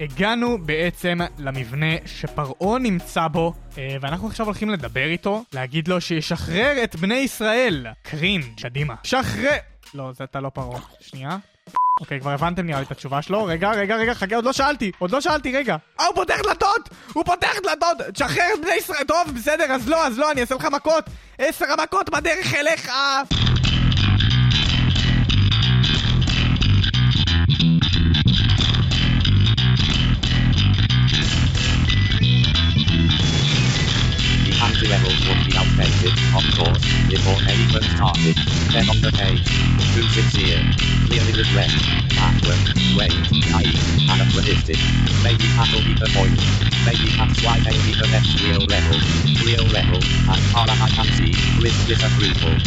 הגענו בעצם למבנה שפרעה נמצא בו, אה, ואנחנו עכשיו הולכים לדבר איתו, להגיד לו שישחרר את בני ישראל. קרין, קדימה. שחרר! לא, זה אתה לא פרעה. שנייה. אוקיי, כבר הבנתם נראה לי את התשובה שלו. רגע, רגע, רגע, חכה, עוד לא שאלתי. עוד לא שאלתי, רגע. אה, הוא פותח דלתות! הוא פותח דלתות! תשחרר את בני ישראל! טוב, בסדר, אז לא, אז לא, אני אעשה לך מכות! עשר המכות בדרך אליך! The anti-levels would be outdated, of course, before anyone started. Then on the page, too sincere, clearly regret, backward, wait, naive, anachronistic. Maybe that'll be the point. Maybe that's why they need the next real level. Real level, as far as I can see, with disapproval.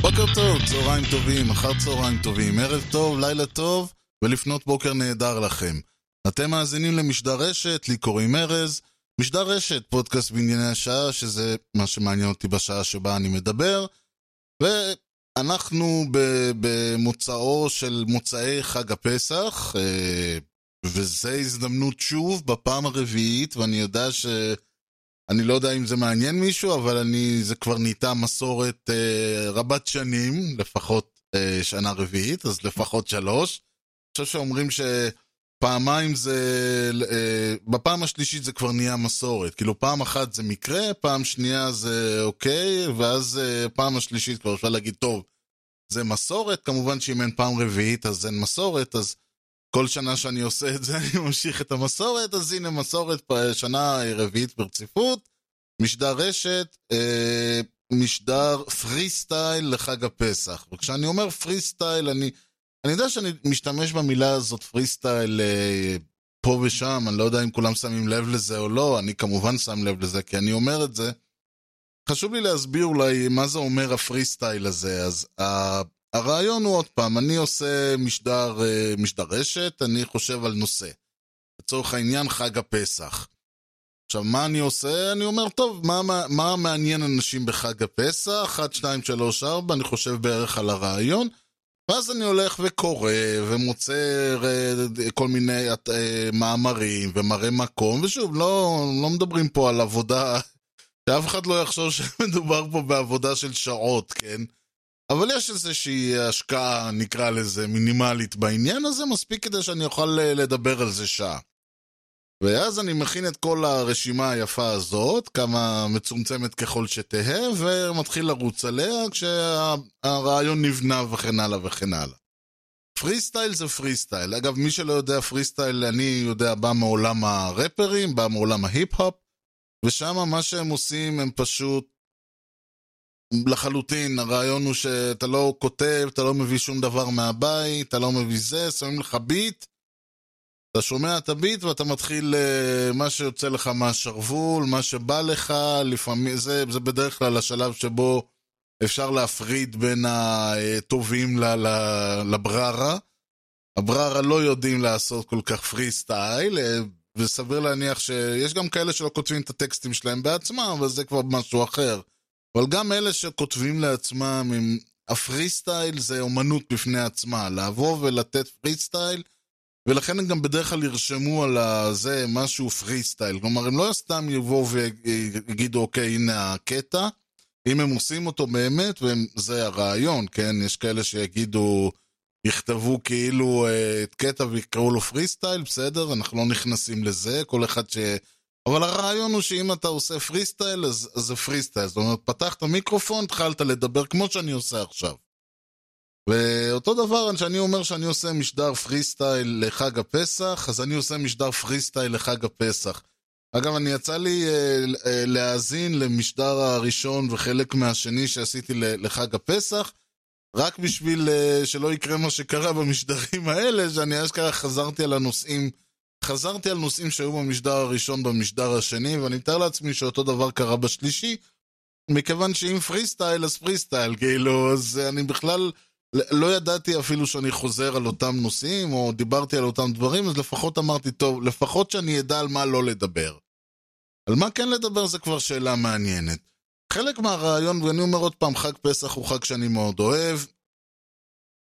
בוקר טוב, צהריים טובים, אחר צהריים טובים, ערב טוב, לילה טוב, ולפנות בוקר נהדר לכם. אתם מאזינים למשדר רשת, לי קוראים ארז. משדר רשת, פודקאסט בענייני השעה, שזה מה שמעניין אותי בשעה שבה אני מדבר. ואנחנו במוצאו של מוצאי חג הפסח, אה, וזו הזדמנות שוב, בפעם הרביעית, ואני יודע ש... אני לא יודע אם זה מעניין מישהו, אבל אני, זה כבר נהייתה מסורת אה, רבת שנים, לפחות אה, שנה רביעית, אז לפחות שלוש. אני חושב שאומרים שפעמיים זה, אה, בפעם השלישית זה כבר נהיה מסורת. כאילו פעם אחת זה מקרה, פעם שנייה זה אוקיי, ואז אה, פעם השלישית כבר אפשר להגיד, טוב, זה מסורת, כמובן שאם אין פעם רביעית אז אין מסורת, אז כל שנה שאני עושה את זה אני ממשיך את המסורת, אז הנה מסורת שנה רביעית ברציפות, משדר רשת, אה, משדר פרי סטייל לחג הפסח. וכשאני אומר פרי סטייל, אני, אני יודע שאני משתמש במילה הזאת פרי סטייל אה, פה ושם, אני לא יודע אם כולם שמים לב לזה או לא, אני כמובן שם לב לזה, כי אני אומר את זה. חשוב לי להסביר אולי מה זה אומר הפרי סטייל הזה, אז ה... הרעיון הוא עוד פעם, אני עושה משדר, אה, משדר רשת, אני חושב על נושא. לצורך העניין חג הפסח. עכשיו, מה אני עושה? אני אומר, טוב, מה, מה, מה מעניין אנשים בחג הפסח? 1, 2, 3, 4, אני חושב בערך על הרעיון. ואז אני הולך וקורא, ומוצא אה, כל מיני אה, מאמרים, ומראה מקום, ושוב, לא, לא מדברים פה על עבודה, שאף אחד לא יחשוב שמדובר פה בעבודה של שעות, כן? אבל יש איזושהי השקעה, נקרא לזה, מינימלית בעניין הזה, מספיק כדי שאני אוכל אה, לדבר על זה שעה. ואז אני מכין את כל הרשימה היפה הזאת, כמה מצומצמת ככל שתהא, ומתחיל לרוץ עליה כשהרעיון נבנה וכן הלאה וכן הלאה. פרי סטייל זה פרי סטייל. אגב, מי שלא יודע פרי סטייל, אני יודע, בא מעולם הראפרים, בא מעולם ההיפ-הופ, ושם מה שהם עושים הם פשוט לחלוטין, הרעיון הוא שאתה לא כותב, אתה לא מביא שום דבר מהבית, אתה לא מביא זה, שמים לך ביט, אתה שומע את הביט ואתה מתחיל אה, מה שיוצא לך מהשרוול, מה שבא לך, לפעמים, זה, זה בדרך כלל השלב שבו אפשר להפריד בין הטובים לבררה. הבררה לא יודעים לעשות כל כך פרי סטייל, וסביר להניח שיש גם כאלה שלא כותבים את הטקסטים שלהם בעצמם, אבל זה כבר משהו אחר. אבל גם אלה שכותבים לעצמם, עם... הפרי סטייל זה אומנות בפני עצמה, לבוא ולתת פרי סטייל, ולכן הם גם בדרך כלל ירשמו על זה משהו פרי סטייל. כלומר, הם לא סתם יבואו ויגידו, אוקיי, הנה הקטע. אם הם עושים אותו באמת, וזה הרעיון, כן? יש כאלה שיגידו, יכתבו כאילו את קטע ויקראו לו פרי סטייל, בסדר, אנחנו לא נכנסים לזה, כל אחד ש... אבל הרעיון הוא שאם אתה עושה פרי סטייל, אז זה פרי סטייל. זאת אומרת, פתחת מיקרופון, התחלת לדבר כמו שאני עושה עכשיו. ואותו דבר, כשאני אומר שאני עושה משדר פרי סטייל לחג הפסח, אז אני עושה משדר פרי סטייל לחג הפסח. אגב, אני יצא לי אה, אה, להאזין למשדר הראשון וחלק מהשני שעשיתי לחג הפסח, רק בשביל אה, שלא יקרה מה שקרה במשדרים האלה, שאני אשכרה חזרתי על הנושאים. חזרתי על נושאים שהיו במשדר הראשון במשדר השני, ואני מתאר לעצמי שאותו דבר קרה בשלישי, מכיוון שאם פרי סטייל אז פרי סטייל, כאילו, אז אני בכלל לא ידעתי אפילו שאני חוזר על אותם נושאים, או דיברתי על אותם דברים, אז לפחות אמרתי, טוב, לפחות שאני אדע על מה לא לדבר. על מה כן לדבר זה כבר שאלה מעניינת. חלק מהרעיון, ואני אומר עוד פעם, חג פסח הוא חג שאני מאוד אוהב.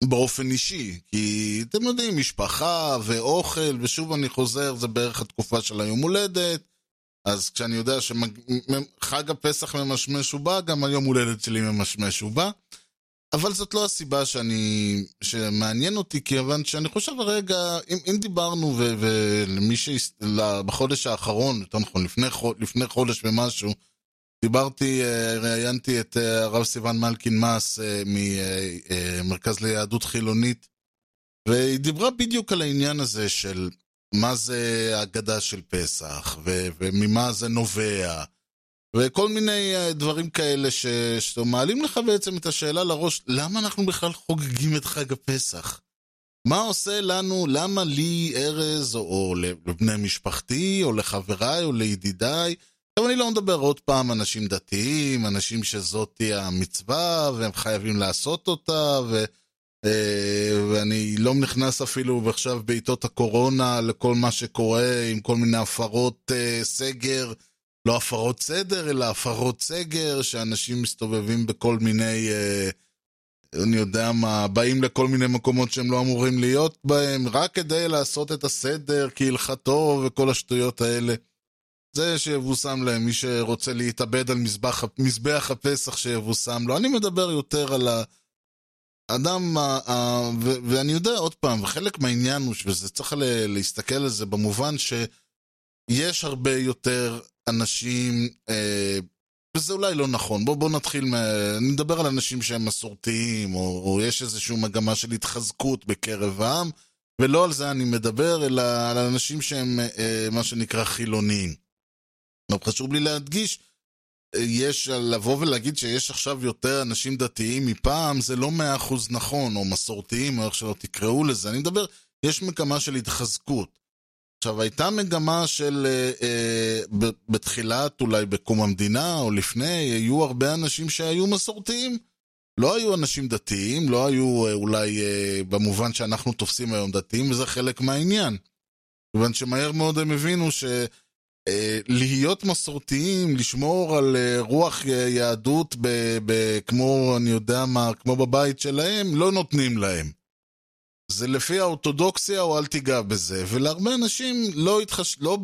באופן אישי, כי אתם יודעים, משפחה ואוכל, ושוב אני חוזר, זה בערך התקופה של היום הולדת, אז כשאני יודע שחג הפסח ממשמש ובא, גם היום הולדת שלי ממשמש ובא. אבל זאת לא הסיבה שאני, שמעניין אותי, כיוון שאני חושב רגע, אם, אם דיברנו ולמי ש... בחודש האחרון, יותר נכון, לפני, לפני חודש ומשהו, דיברתי, אה, ראיינתי את אה, הרב סיון מלקין מס אה, ממרכז ליהדות חילונית, והיא דיברה בדיוק על העניין הזה של מה זה ההגדה של פסח, ו- וממה זה נובע, וכל מיני דברים כאלה ש- שמעלים לך בעצם את השאלה לראש, למה אנחנו בכלל חוגגים את חג הפסח? מה עושה לנו, למה לי, ארז, או, או לבני משפחתי, או לחבריי, או לידידיי, עכשיו אני לא מדבר עוד פעם אנשים דתיים, אנשים שזאתי המצווה והם חייבים לעשות אותה, ו, אה, ואני לא נכנס אפילו עכשיו בעיתות הקורונה לכל מה שקורה עם כל מיני הפרות אה, סגר, לא הפרות סדר, אלא הפרות סגר, שאנשים מסתובבים בכל מיני, אה, אני יודע מה, באים לכל מיני מקומות שהם לא אמורים להיות בהם, רק כדי לעשות את הסדר כהלכתו וכל השטויות האלה. זה שיבושם להם, מי שרוצה להתאבד על מזבח, מזבח הפסח שיבושם לו. אני מדבר יותר על האדם, ו- ואני יודע עוד פעם, וחלק מהעניין הוא, וזה צריך להסתכל על זה במובן שיש הרבה יותר אנשים, אה, וזה אולי לא נכון, בואו בוא נתחיל, מה... אני מדבר על אנשים שהם מסורתיים, או, או יש איזושהי מגמה של התחזקות בקרב העם, ולא על זה אני מדבר, אלא על אנשים שהם אה, מה שנקרא חילוניים. אבל חשוב לי להדגיש, יש, לבוא ולהגיד שיש עכשיו יותר אנשים דתיים מפעם, זה לא מאה אחוז נכון, או מסורתיים, או איך שלא תקראו לזה. אני מדבר, יש מגמה של התחזקות. עכשיו, הייתה מגמה של, אה, אה, בתחילת, אולי בקום המדינה, או לפני, היו הרבה אנשים שהיו מסורתיים. לא היו אנשים דתיים, לא היו אה, אולי אה, במובן שאנחנו תופסים היום דתיים, וזה חלק מהעניין. כיוון שמהר מאוד הם הבינו ש... אה, מסורתיים, לשמור על אה, רוח יהדות ב, ב, כמו, אני יודע מה, כמו בבית שלהם, לא נותנים להם. זה לפי האורתודוקסיה או אל תיגע בזה, ולהרבה אנשים לא התחש... לא...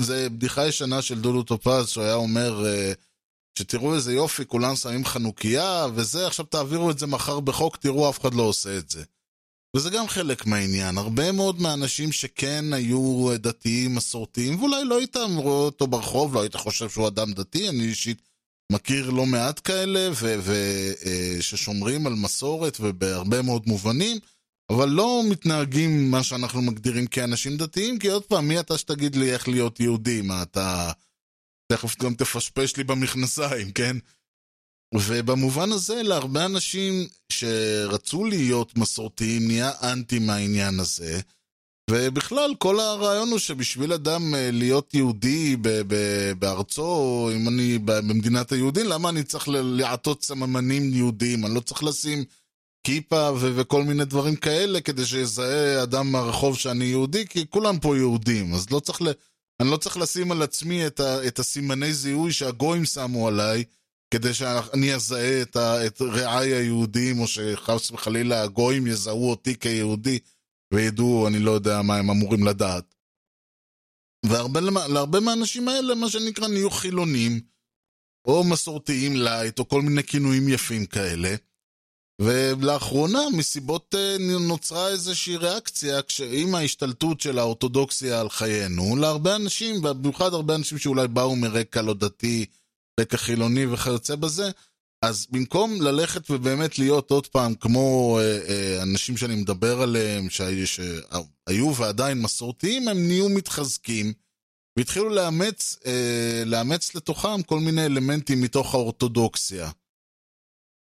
זה בדיחה ישנה של דודו טופז, שהוא היה אומר אה, שתראו איזה יופי, כולם שמים חנוכיה וזה, עכשיו תעבירו את זה מחר בחוק, תראו, אף אחד לא עושה את זה. וזה גם חלק מהעניין. הרבה מאוד מהאנשים שכן היו דתיים, מסורתיים, ואולי לא היית רואה אותו ברחוב, לא היית חושב שהוא אדם דתי, אני אישית מכיר לא מעט כאלה, וששומרים אה, על מסורת ובהרבה מאוד מובנים, אבל לא מתנהגים מה שאנחנו מגדירים כאנשים דתיים, כי עוד פעם, מי אתה שתגיד לי איך להיות יהודי? מה אתה... תכף גם תפשפש לי במכנסיים, כן? ובמובן הזה, להרבה אנשים שרצו להיות מסורתיים נהיה אנטי מהעניין הזה. ובכלל, כל הרעיון הוא שבשביל אדם אה, להיות יהודי בארצו, אם אני במדינת היהודים, למה אני צריך לעטות סממנים יהודיים? אני לא צריך לשים כיפה ו- וכל מיני דברים כאלה כדי שיזהה אדם מהרחוב שאני יהודי, כי כולם פה יהודים, אז לא צריך ל... אני לא צריך לשים על עצמי את, ה- את הסימני זיהוי שהגויים שמו עליי. כדי שאני אזהה את, ה, את רעיי היהודים, או שחס וחלילה הגויים יזהו אותי כיהודי, וידעו, אני לא יודע מה הם אמורים לדעת. ולהרבה מהאנשים האלה, מה שנקרא, נהיו חילונים, או מסורתיים לייט, או כל מיני כינויים יפים כאלה. ולאחרונה, מסיבות אה, נוצרה איזושהי ריאקציה, עם ההשתלטות של האורתודוקסיה על חיינו, להרבה אנשים, במיוחד הרבה אנשים שאולי באו מרקע לא דתי, רקע חילוני וכיוצא בזה, אז במקום ללכת ובאמת להיות עוד פעם כמו אה, אה, אנשים שאני מדבר עליהם, שהיו, ועדיין מסורתיים, הם נהיו מתחזקים והתחילו לאמץ, לאמץ לתוכם כל מיני אלמנטים מתוך האורתודוקסיה.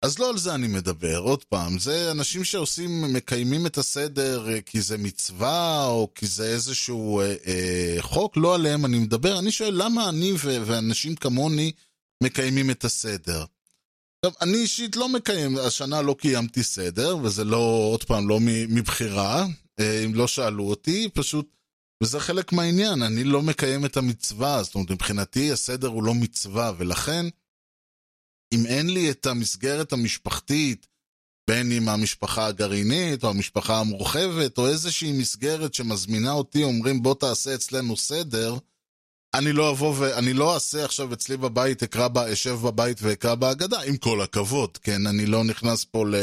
אז לא על זה אני מדבר, עוד פעם, זה אנשים שעושים, מקיימים את הסדר אה, כי זה מצווה או כי זה איזשהו אה, אה, חוק, לא עליהם אני מדבר. אני שואל למה אני ו- ואנשים כמוני מקיימים את הסדר. עכשיו, אני אישית לא מקיים, השנה לא קיימתי סדר, וזה לא, עוד פעם, לא מבחירה, אה, אם לא שאלו אותי, פשוט, וזה חלק מהעניין, אני לא מקיים את המצווה, זאת אומרת, מבחינתי הסדר הוא לא מצווה, ולכן, אם אין לי את המסגרת המשפחתית, בין אם המשפחה הגרעינית או המשפחה המורחבת, או איזושהי מסגרת שמזמינה אותי, אומרים בוא תעשה אצלנו סדר, אני לא אבוא ואני לא אעשה עכשיו אצלי בבית, אקרא בה, אשב בבית ואקרא בהגדה, עם כל הכבוד, כן? אני לא נכנס פה ל...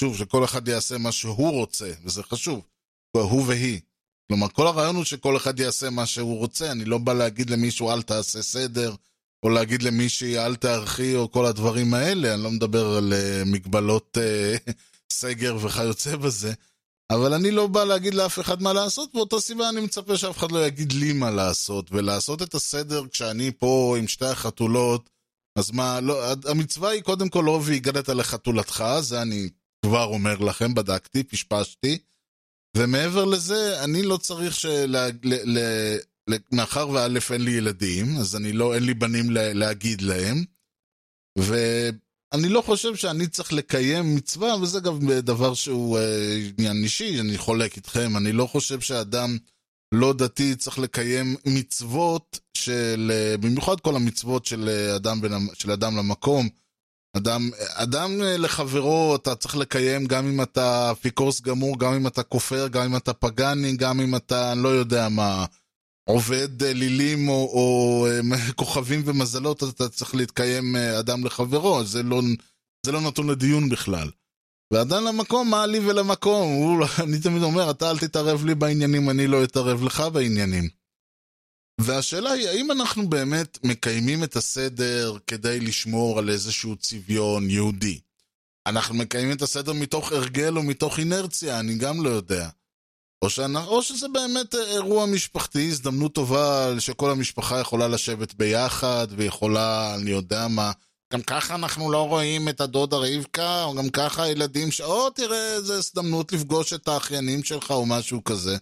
שוב, שכל אחד יעשה מה שהוא רוצה, וזה חשוב. הוא והיא. כלומר, כל הרעיון הוא שכל אחד יעשה מה שהוא רוצה, אני לא בא להגיד למישהו אל תעשה סדר, או להגיד למישהי אל תערכי, או כל הדברים האלה, אני לא מדבר על uh, מגבלות uh, סגר וכיוצא בזה, אבל אני לא בא להגיד לאף אחד מה לעשות, באותה סיבה אני מצפה שאף אחד לא יגיד לי מה לעשות, ולעשות את הסדר כשאני פה עם שתי החתולות, אז מה, לא, המצווה היא קודם כל לא והגדת לחתולתך, זה אני כבר אומר לכם, בדקתי, פשפשתי. ומעבר לזה, אני לא צריך של... מאחר וא' אין לי ילדים, אז אני לא, אין לי בנים לה... להגיד להם. ואני לא חושב שאני צריך לקיים מצווה, וזה גם דבר שהוא אה, עניין אישי, אני חולק איתכם. אני לא חושב שאדם לא דתי צריך לקיים מצוות של, אה, במיוחד כל המצוות של אה, אדם, בין... של אדם למקום. אדם, אדם לחברו אתה צריך לקיים גם אם אתה אפיקורס גמור, גם אם אתה כופר, גם אם אתה פגאני, גם אם אתה, לא יודע מה, עובד אלילים או, או אה, כוכבים ומזלות, אתה צריך להתקיים אה, אדם לחברו, זה לא, זה לא נתון לדיון בכלל. ואדם למקום, מה לי ולמקום? הוא, אני תמיד אומר, אתה אל תתערב לי בעניינים, אני לא אתערב לך בעניינים. והשאלה היא, האם אנחנו באמת מקיימים את הסדר כדי לשמור על איזשהו צביון יהודי? אנחנו מקיימים את הסדר מתוך הרגל או מתוך אינרציה, אני גם לא יודע. או, שאנחנו, או שזה באמת אירוע משפחתי, הזדמנות טובה שכל המשפחה יכולה לשבת ביחד ויכולה, אני יודע מה, גם ככה אנחנו לא רואים את הדודה רבקה, או גם ככה הילדים ש... או תראה איזה הזדמנות לפגוש את האחיינים שלך או משהו כזה.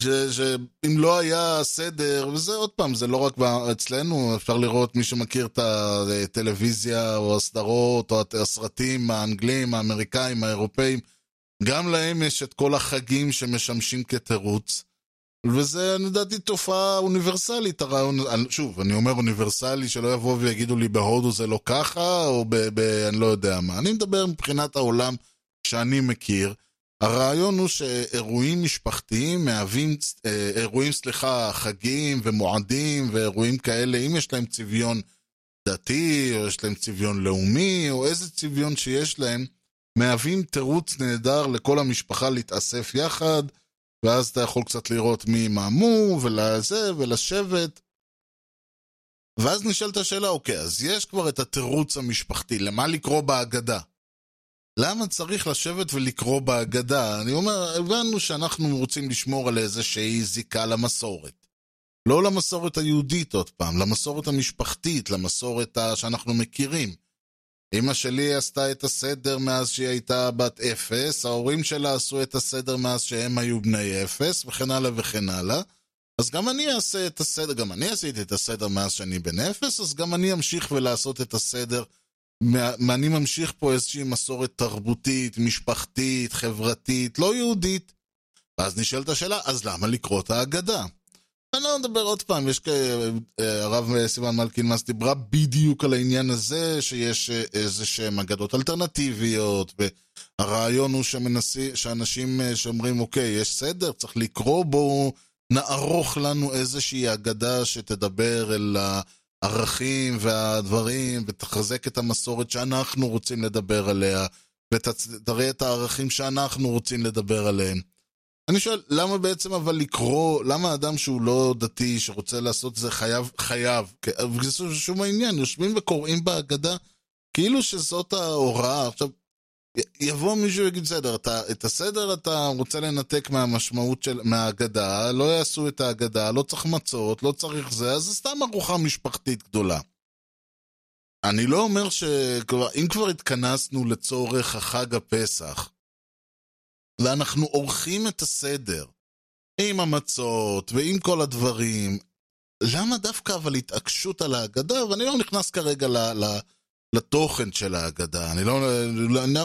שאם לא היה סדר, וזה עוד פעם, זה לא רק אצלנו, אפשר לראות מי שמכיר את הטלוויזיה או הסדרות או הסרטים האנגלים, האמריקאים, האירופאים, גם להם יש את כל החגים שמשמשים כתירוץ. וזה לדעתי תופעה אוניברסלית, הרעיון, שוב, אני אומר אוניברסלי, שלא יבואו ויגידו לי בהודו זה לא ככה, או ב... ב אני לא יודע מה. אני מדבר מבחינת העולם שאני מכיר. הרעיון הוא שאירועים משפחתיים מהווים, אה, אירועים, סליחה, חגים ומועדים ואירועים כאלה, אם יש להם צביון דתי, או יש להם צביון לאומי, או איזה צביון שיש להם, מהווים תירוץ נהדר לכל המשפחה להתאסף יחד, ואז אתה יכול קצת לראות מי מאמו, ולזה, ולשבת. ואז נשאלת השאלה, אוקיי, אז יש כבר את התירוץ המשפחתי, למה לקרוא בהגדה? למה צריך לשבת ולקרוא בהגדה? אני אומר, הבנו שאנחנו רוצים לשמור על איזושהי זיקה למסורת. לא למסורת היהודית עוד פעם, למסורת המשפחתית, למסורת שאנחנו מכירים. אמא שלי עשתה את הסדר מאז שהיא הייתה בת אפס, ההורים שלה עשו את הסדר מאז שהם היו בני אפס, וכן הלאה וכן הלאה. אז גם אני אעשה את הסדר, גם אני עשיתי את הסדר מאז שאני בן אפס, אז גם אני אמשיך ולעשות את הסדר אני ממשיך פה איזושהי מסורת תרבותית, משפחתית, חברתית, לא יהודית. ואז נשאלת השאלה, אז למה לקרוא את ההגדה? אני לא מדבר עוד פעם, יש. אה, הרב סימן מלכין מס דיברה בדיוק על העניין הזה, שיש אה, איזה שהם אגדות אלטרנטיביות, והרעיון הוא שמנסי, שאנשים אה, שאומרים, אוקיי, יש סדר, צריך לקרוא בו, נערוך לנו איזושהי אגדה שתדבר אל. הערכים והדברים, ותחזק את המסורת שאנחנו רוצים לדבר עליה, ותראה את הערכים שאנחנו רוצים לדבר עליהם. אני שואל, למה בעצם אבל לקרוא, למה אדם שהוא לא דתי, שרוצה לעשות זה חייב, חייב, וזה שום העניין, יושבים וקוראים בהגדה, כאילו שזאת ההוראה. עכשיו, יבוא מישהו ויגיד, בסדר, את הסדר אתה רוצה לנתק מהמשמעות של, מהאגדה, לא יעשו את האגדה, לא צריך מצות, לא צריך זה, אז זה סתם ארוחה משפחתית גדולה. אני לא אומר שאם כבר התכנסנו לצורך החג הפסח, ואנחנו עורכים את הסדר, עם המצות ועם כל הדברים, למה דווקא אבל התעקשות על האגדה? ואני לא נכנס כרגע ל... ל לתוכן של ההגדה. אני לא,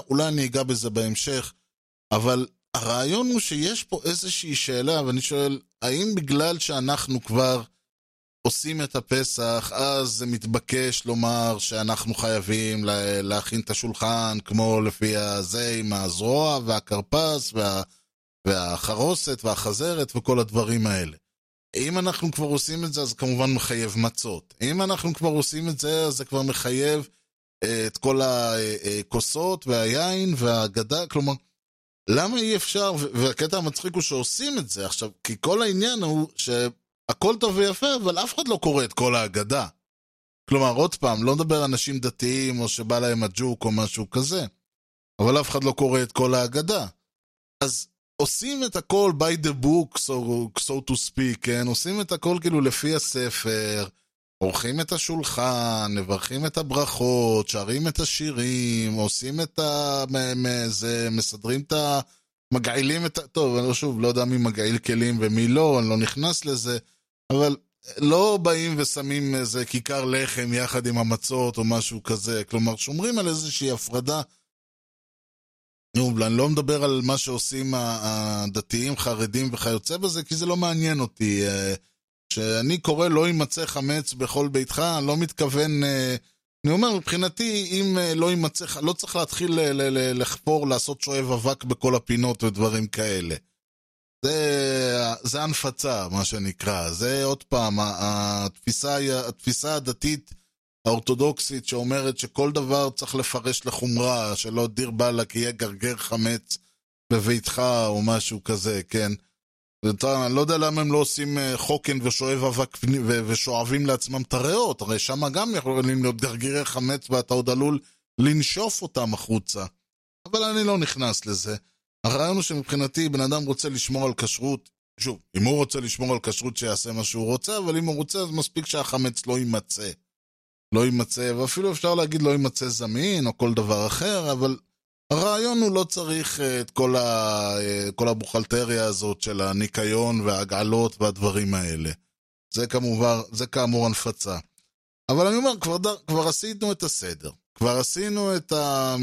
אולי אני אגע בזה בהמשך, אבל הרעיון הוא שיש פה איזושהי שאלה, ואני שואל, האם בגלל שאנחנו כבר עושים את הפסח, אז זה מתבקש לומר שאנחנו חייבים לה- להכין את השולחן, כמו לפי הזה עם הזרוע והכרפס וה, והחרוסת והחזרת וכל הדברים האלה. אם אנחנו כבר עושים את זה, אז כמובן מחייב מצות. אם אנחנו כבר עושים את זה, אז זה כבר מחייב אה, את כל הכוסות והיין והאגדה, כלומר, למה אי אפשר, והקטע המצחיק הוא שעושים את זה עכשיו, כי כל העניין הוא שהכל טוב ויפה, אבל אף אחד לא קורא את כל ההגדה. כלומר, עוד פעם, לא מדבר אנשים דתיים, או שבא להם הג'וק או משהו כזה, אבל אף אחד לא קורא את כל ההגדה. אז עושים את הכל by the book, so, so to speak, כן? עושים את הכל כאילו לפי הספר, עורכים את השולחן, מברכים את הברכות, שרים את השירים, עושים את ה... זה, מסדרים את ה... מגעילים את ה... טוב, אני שוב לא יודע מי מגעיל כלים ומי לא, אני לא נכנס לזה, אבל לא באים ושמים איזה כיכר לחם יחד עם המצות או משהו כזה, כלומר שומרים על איזושהי הפרדה. נו, אני לא מדבר על מה שעושים הדתיים, חרדים וכיוצא בזה, כי זה לא מעניין אותי. אה, כשאני קורא לא יימצא חמץ בכל ביתך, אני לא מתכוון... אה, אני אומר, מבחינתי, אם אה, לא יימצא, לא צריך להתחיל לחפור, לעשות שואב אבק בכל הפינות ודברים כאלה. זה, זה הנפצה, מה שנקרא. זה עוד פעם, התפיסה, התפיסה הדתית האורתודוקסית שאומרת שכל דבר צריך לפרש לחומרה, שלא דיר באללה כי יהיה גרגר חמץ בביתך או משהו כזה, כן? אני לא יודע למה הם לא עושים אה, חוקן ושואב אבק ושואבים לעצמם את הריאות, הרי שם גם יכולים להיות גרגירי חמץ ואתה עוד עלול לנשוף אותם החוצה. אבל אני לא נכנס לזה. הרעיון הוא שמבחינתי בן אדם רוצה לשמור על כשרות, שוב, אם הוא רוצה לשמור על כשרות שיעשה מה שהוא רוצה, אבל אם הוא רוצה אז מספיק שהחמץ לא יימצא. לא יימצא, ואפילו אפשר להגיד לא יימצא זמין או כל דבר אחר, אבל הרעיון הוא לא צריך אה, את כל, ה... אה, כל הבוכלטריה הזאת של הניקיון וההגעלות והדברים האלה. זה כמובן, זה כאמור הנפצה. אבל אני אומר, כבר, ד... כבר עשינו את הסדר. כבר עשינו את ה...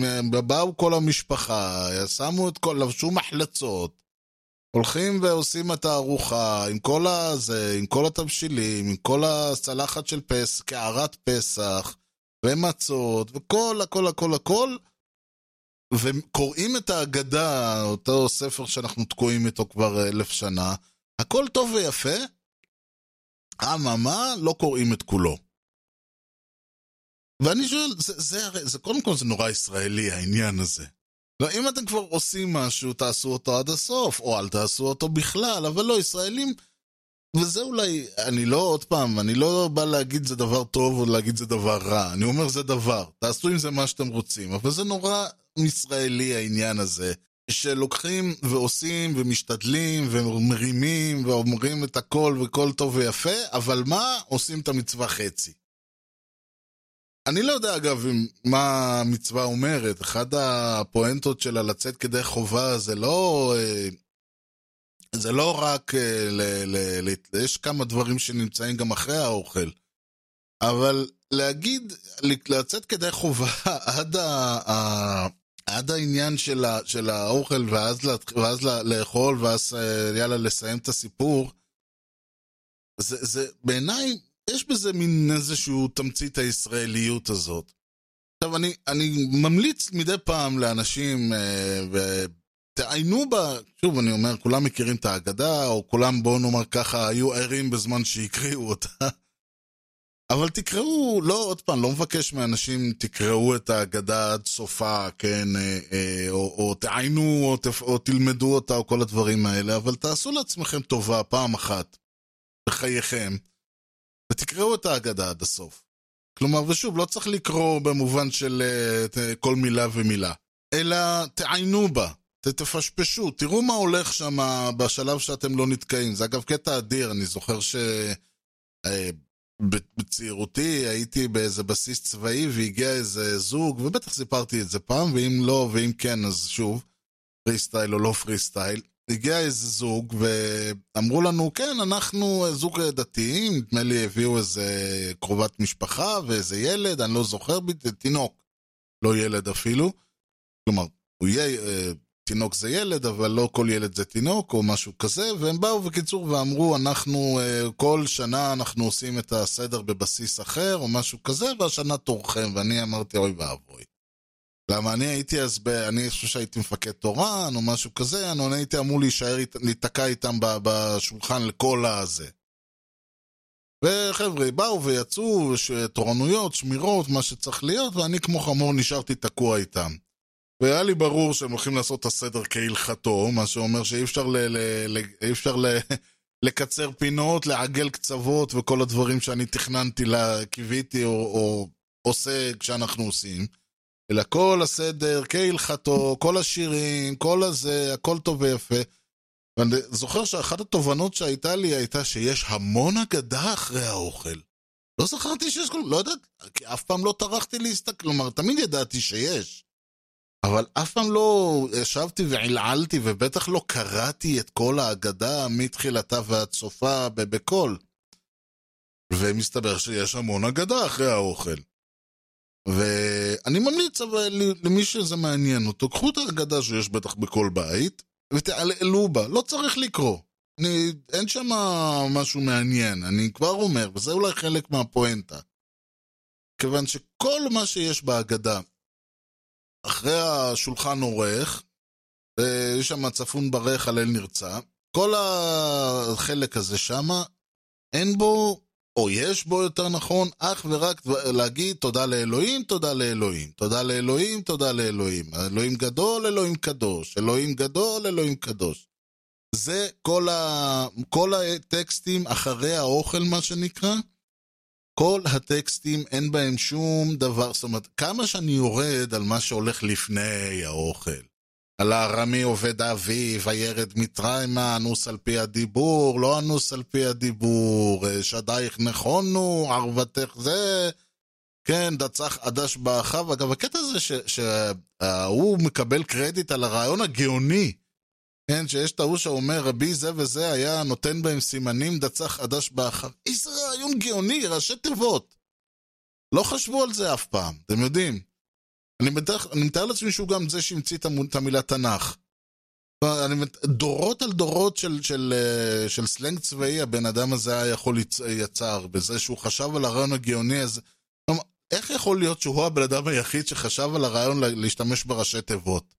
באו כל המשפחה, שמו את כל... לבשו מחלצות. הולכים ועושים את הארוחה עם כל הזה, עם כל התבשילים, עם כל הצלחת של פסח, קערת פסח, ומצות, וכל הכל הכל הכל, וקוראים את ההגדה, אותו ספר שאנחנו תקועים איתו כבר אלף שנה, הכל טוב ויפה, אממה, לא קוראים את כולו. ואני שואל, זה, זה הרי, זה קודם כל זה נורא ישראלי העניין הזה. לא, אם אתם כבר עושים משהו, תעשו אותו עד הסוף, או אל תעשו אותו בכלל, אבל לא, ישראלים, וזה אולי, אני לא, עוד פעם, אני לא בא להגיד זה דבר טוב או להגיד זה דבר רע, אני אומר זה דבר, תעשו עם זה מה שאתם רוצים, אבל זה נורא ישראלי העניין הזה, שלוקחים ועושים ומשתדלים ומרימים ואומרים את הכל וכל טוב ויפה, אבל מה? עושים את המצווה חצי. אני לא יודע אגב מה המצווה אומרת, אחת הפואנטות שלה לצאת כדי חובה זה לא... אה, זה לא רק... אה, ל, ל, ל, יש כמה דברים שנמצאים גם אחרי האוכל, אבל להגיד, לצאת כדי חובה עד, ה, ה, עד העניין של, ה, של האוכל ואז, לה, ואז לה, לאכול ואז אה, יאללה לסיים את הסיפור, זה, זה בעיניי יש בזה מין איזשהו תמצית הישראליות הזאת. עכשיו, אני, אני ממליץ מדי פעם לאנשים, אה, ותעיינו בה, שוב, אני אומר, כולם מכירים את ההגדה, או כולם, בואו נאמר ככה, היו ערים בזמן שהקריאו אותה. אבל תקראו, לא, עוד פעם, לא מבקש מאנשים, תקראו את ההגדה עד סופה, כן, אה, אה, או, או תעיינו, או, תפ, או תלמדו אותה, או כל הדברים האלה, אבל תעשו לעצמכם טובה פעם אחת בחייכם. ותקראו את ההגדה עד הסוף. כלומר, ושוב, לא צריך לקרוא במובן של uh, כל מילה ומילה, אלא תעיינו בה, תפשפשו, תראו מה הולך שם בשלב שאתם לא נתקעים. זה אגב קטע אדיר, אני זוכר ש... אה, בצעירותי הייתי באיזה בסיס צבאי והגיע איזה זוג, ובטח סיפרתי את זה פעם, ואם לא, ואם כן, אז שוב, פרי סטייל או לא פרי סטייל. הגיע איזה זוג ואמרו לנו, כן, אנחנו זוג דתיים, נדמה לי הביאו איזה קרובת משפחה ואיזה ילד, אני לא זוכר, תינוק, לא ילד אפילו. כלומר, הוא יהיה, תינוק זה ילד, אבל לא כל ילד זה תינוק, או משהו כזה, והם באו בקיצור ואמרו, אנחנו, אה, כל שנה אנחנו עושים את הסדר בבסיס אחר, או משהו כזה, והשנה תורכם, ואני אמרתי, אוי ואבוי. למה אני הייתי אז, ב... אני חושב שהייתי מפקד תורן, או משהו כזה, אני הייתי אמור להישאר, להיתקע איתם בשולחן לכל הזה. וחבר'ה באו ויצאו, תורנויות, שמירות, מה שצריך להיות, ואני כמו חמור נשארתי תקוע איתם. והיה לי ברור שהם הולכים לעשות את הסדר כהלכתו, מה שאומר שאי אפשר, ל- ל- ל- אי אפשר ל- לקצר פינות, לעגל קצוות וכל הדברים שאני תכננתי, קיוויתי או, או עושה כשאנחנו עושים. אלא כל הסדר כהלכתו, כל השירים, כל הזה, הכל טוב ויפה. ואני זוכר שאחת התובנות שהייתה לי הייתה שיש המון אגדה אחרי האוכל. לא זכרתי שיש כל... לא יודע, כי אף פעם לא טרחתי להסתכל, כלומר, תמיד ידעתי שיש. אבל אף פעם לא ישבתי ועלעלתי, ובטח לא קראתי את כל האגדה מתחילתה ועד סופה בקול. ומסתבר שיש המון אגדה אחרי האוכל. ואני ממליץ אבל למי שזה מעניין אותו, קחו את האגדה שיש בטח בכל בית, ותעלעלו בה, לא צריך לקרוא. אני, אין שם משהו מעניין, אני כבר אומר, וזה אולי חלק מהפואנטה. כיוון שכל מה שיש בהגדה, אחרי השולחן עורך, יש שם צפון ברך הלל נרצע, כל החלק הזה שמה, אין בו, או יש בו יותר נכון, אך ורק להגיד תודה לאלוהים, תודה לאלוהים. תודה לאלוהים, תודה לאלוהים. אלוהים גדול, אלוהים קדוש. אלוהים גדול, אלוהים קדוש. זה כל, ה... כל הטקסטים אחרי האוכל, מה שנקרא. כל הטקסטים אין בהם שום דבר, זאת אומרת, כמה שאני יורד על מה שהולך לפני האוכל. על הארמי עובד האביב, הירד מצרימה, אנוס על פי הדיבור, לא אנוס על פי הדיבור, שדייך נכונו, ערוותך זה, כן, דצח עדש באחיו. אגב, הקטע הזה שהוא מקבל קרדיט על הרעיון הגאוני, כן, שיש את ההוא שאומר, רבי זה וזה היה נותן בהם סימנים, דצח עדש באחיו. איזה רעיון גאוני, ראשי תיבות. לא חשבו על זה אף פעם, אתם יודעים. אני, בדרך, אני מתאר לעצמי שהוא גם זה שהמציא את המילה תנ"ך. אני, דורות על דורות של, של, של סלנג צבאי, הבן אדם הזה היה יכול יצר, בזה שהוא חשב על הרעיון הגאוני הזה. איך יכול להיות שהוא הבן אדם היחיד שחשב על הרעיון להשתמש בראשי תיבות?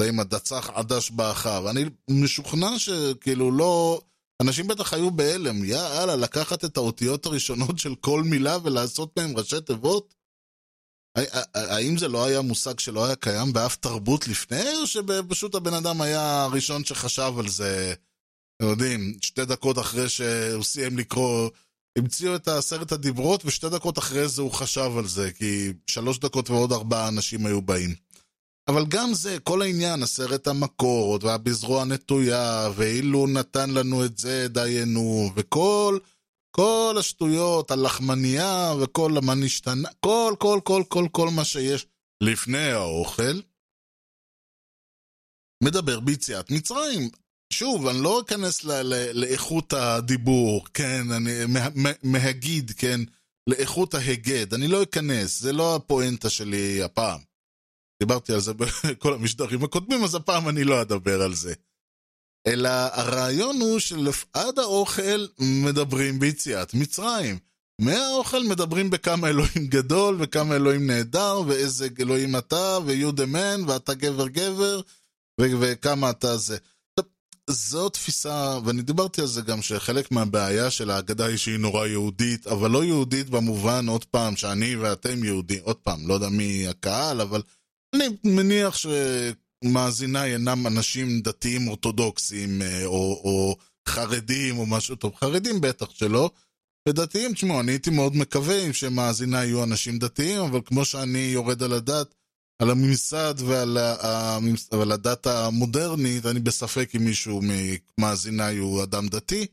זה עם הדצח עדש באחיו. אני משוכנע שכאילו לא... אנשים בטח היו בהלם, יאללה, לקחת את האותיות הראשונות של כל מילה ולעשות מהם ראשי תיבות? האם זה לא היה מושג שלא היה קיים באף תרבות לפני, או שפשוט הבן אדם היה הראשון שחשב על זה, אתם יודעים, שתי דקות אחרי שהוא סיים לקרוא, המציאו את עשרת הדיברות, ושתי דקות אחרי זה הוא חשב על זה, כי שלוש דקות ועוד ארבעה אנשים היו באים. אבל גם זה, כל העניין, עשרת המקורות, והבזרוע נטויה, ואילו נתן לנו את זה, דיינו, וכל... כל השטויות, הלחמנייה וכל מה נשתנה, כל, כל, כל, כל, כל מה שיש לפני האוכל, מדבר ביציאת מצרים. שוב, אני לא אכנס ל- ל- לאיכות הדיבור, כן, אני מה- מהגיד, כן, לאיכות ההגד, אני לא אכנס, זה לא הפואנטה שלי הפעם. דיברתי על זה בכל המשדרים הקודמים, אז הפעם אני לא אדבר על זה. אלא הרעיון הוא שלעד האוכל מדברים ביציאת מצרים. מהאוכל מדברים בכמה אלוהים גדול, וכמה אלוהים נהדר, ואיזה אלוהים אתה, ויו דמן, ואתה גבר גבר, ו- וכמה אתה זה. זו תפיסה, ואני דיברתי על זה גם, שחלק מהבעיה של ההגדה היא שהיא נורא יהודית, אבל לא יהודית במובן, עוד פעם, שאני ואתם יהודים, עוד פעם, לא יודע מי הקהל, אבל אני מניח ש... מאזיניי אינם אנשים דתיים אורתודוקסים או, או חרדים או משהו טוב. חרדים בטח שלא. ודתיים, תשמעו, אני הייתי מאוד מקווה שמאזיניי יהיו אנשים דתיים, אבל כמו שאני יורד על הדת, על הממסד ועל, הממס... ועל הדת המודרנית, אני בספק אם מישהו ממאזיניי הוא אדם דתי.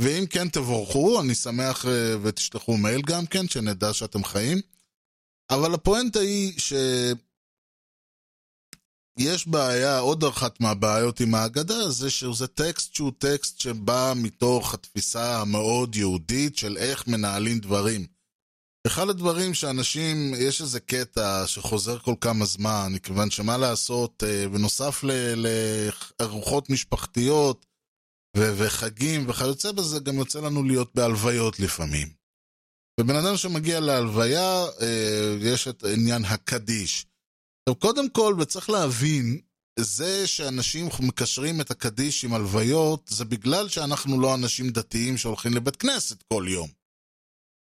ואם כן תבורכו, אני שמח ותשלחו מייל גם כן, שנדע שאתם חיים. אבל הפואנטה היא ש... יש בעיה, עוד אחת מהבעיות עם ההגדה, זה שזה טקסט שהוא טקסט שבא מתוך התפיסה המאוד יהודית של איך מנהלים דברים. אחד הדברים שאנשים, יש איזה קטע שחוזר כל כמה זמן, מכיוון שמה לעשות, אה, בנוסף לארוחות משפחתיות ו- וחגים וכיוצא בזה, גם יוצא לנו להיות בהלוויות לפעמים. ובן אדם שמגיע להלוויה, אה, יש את עניין הקדיש. עכשיו, קודם כל, וצריך להבין, זה שאנשים מקשרים את הקדיש עם הלוויות, זה בגלל שאנחנו לא אנשים דתיים שהולכים לבית כנסת כל יום.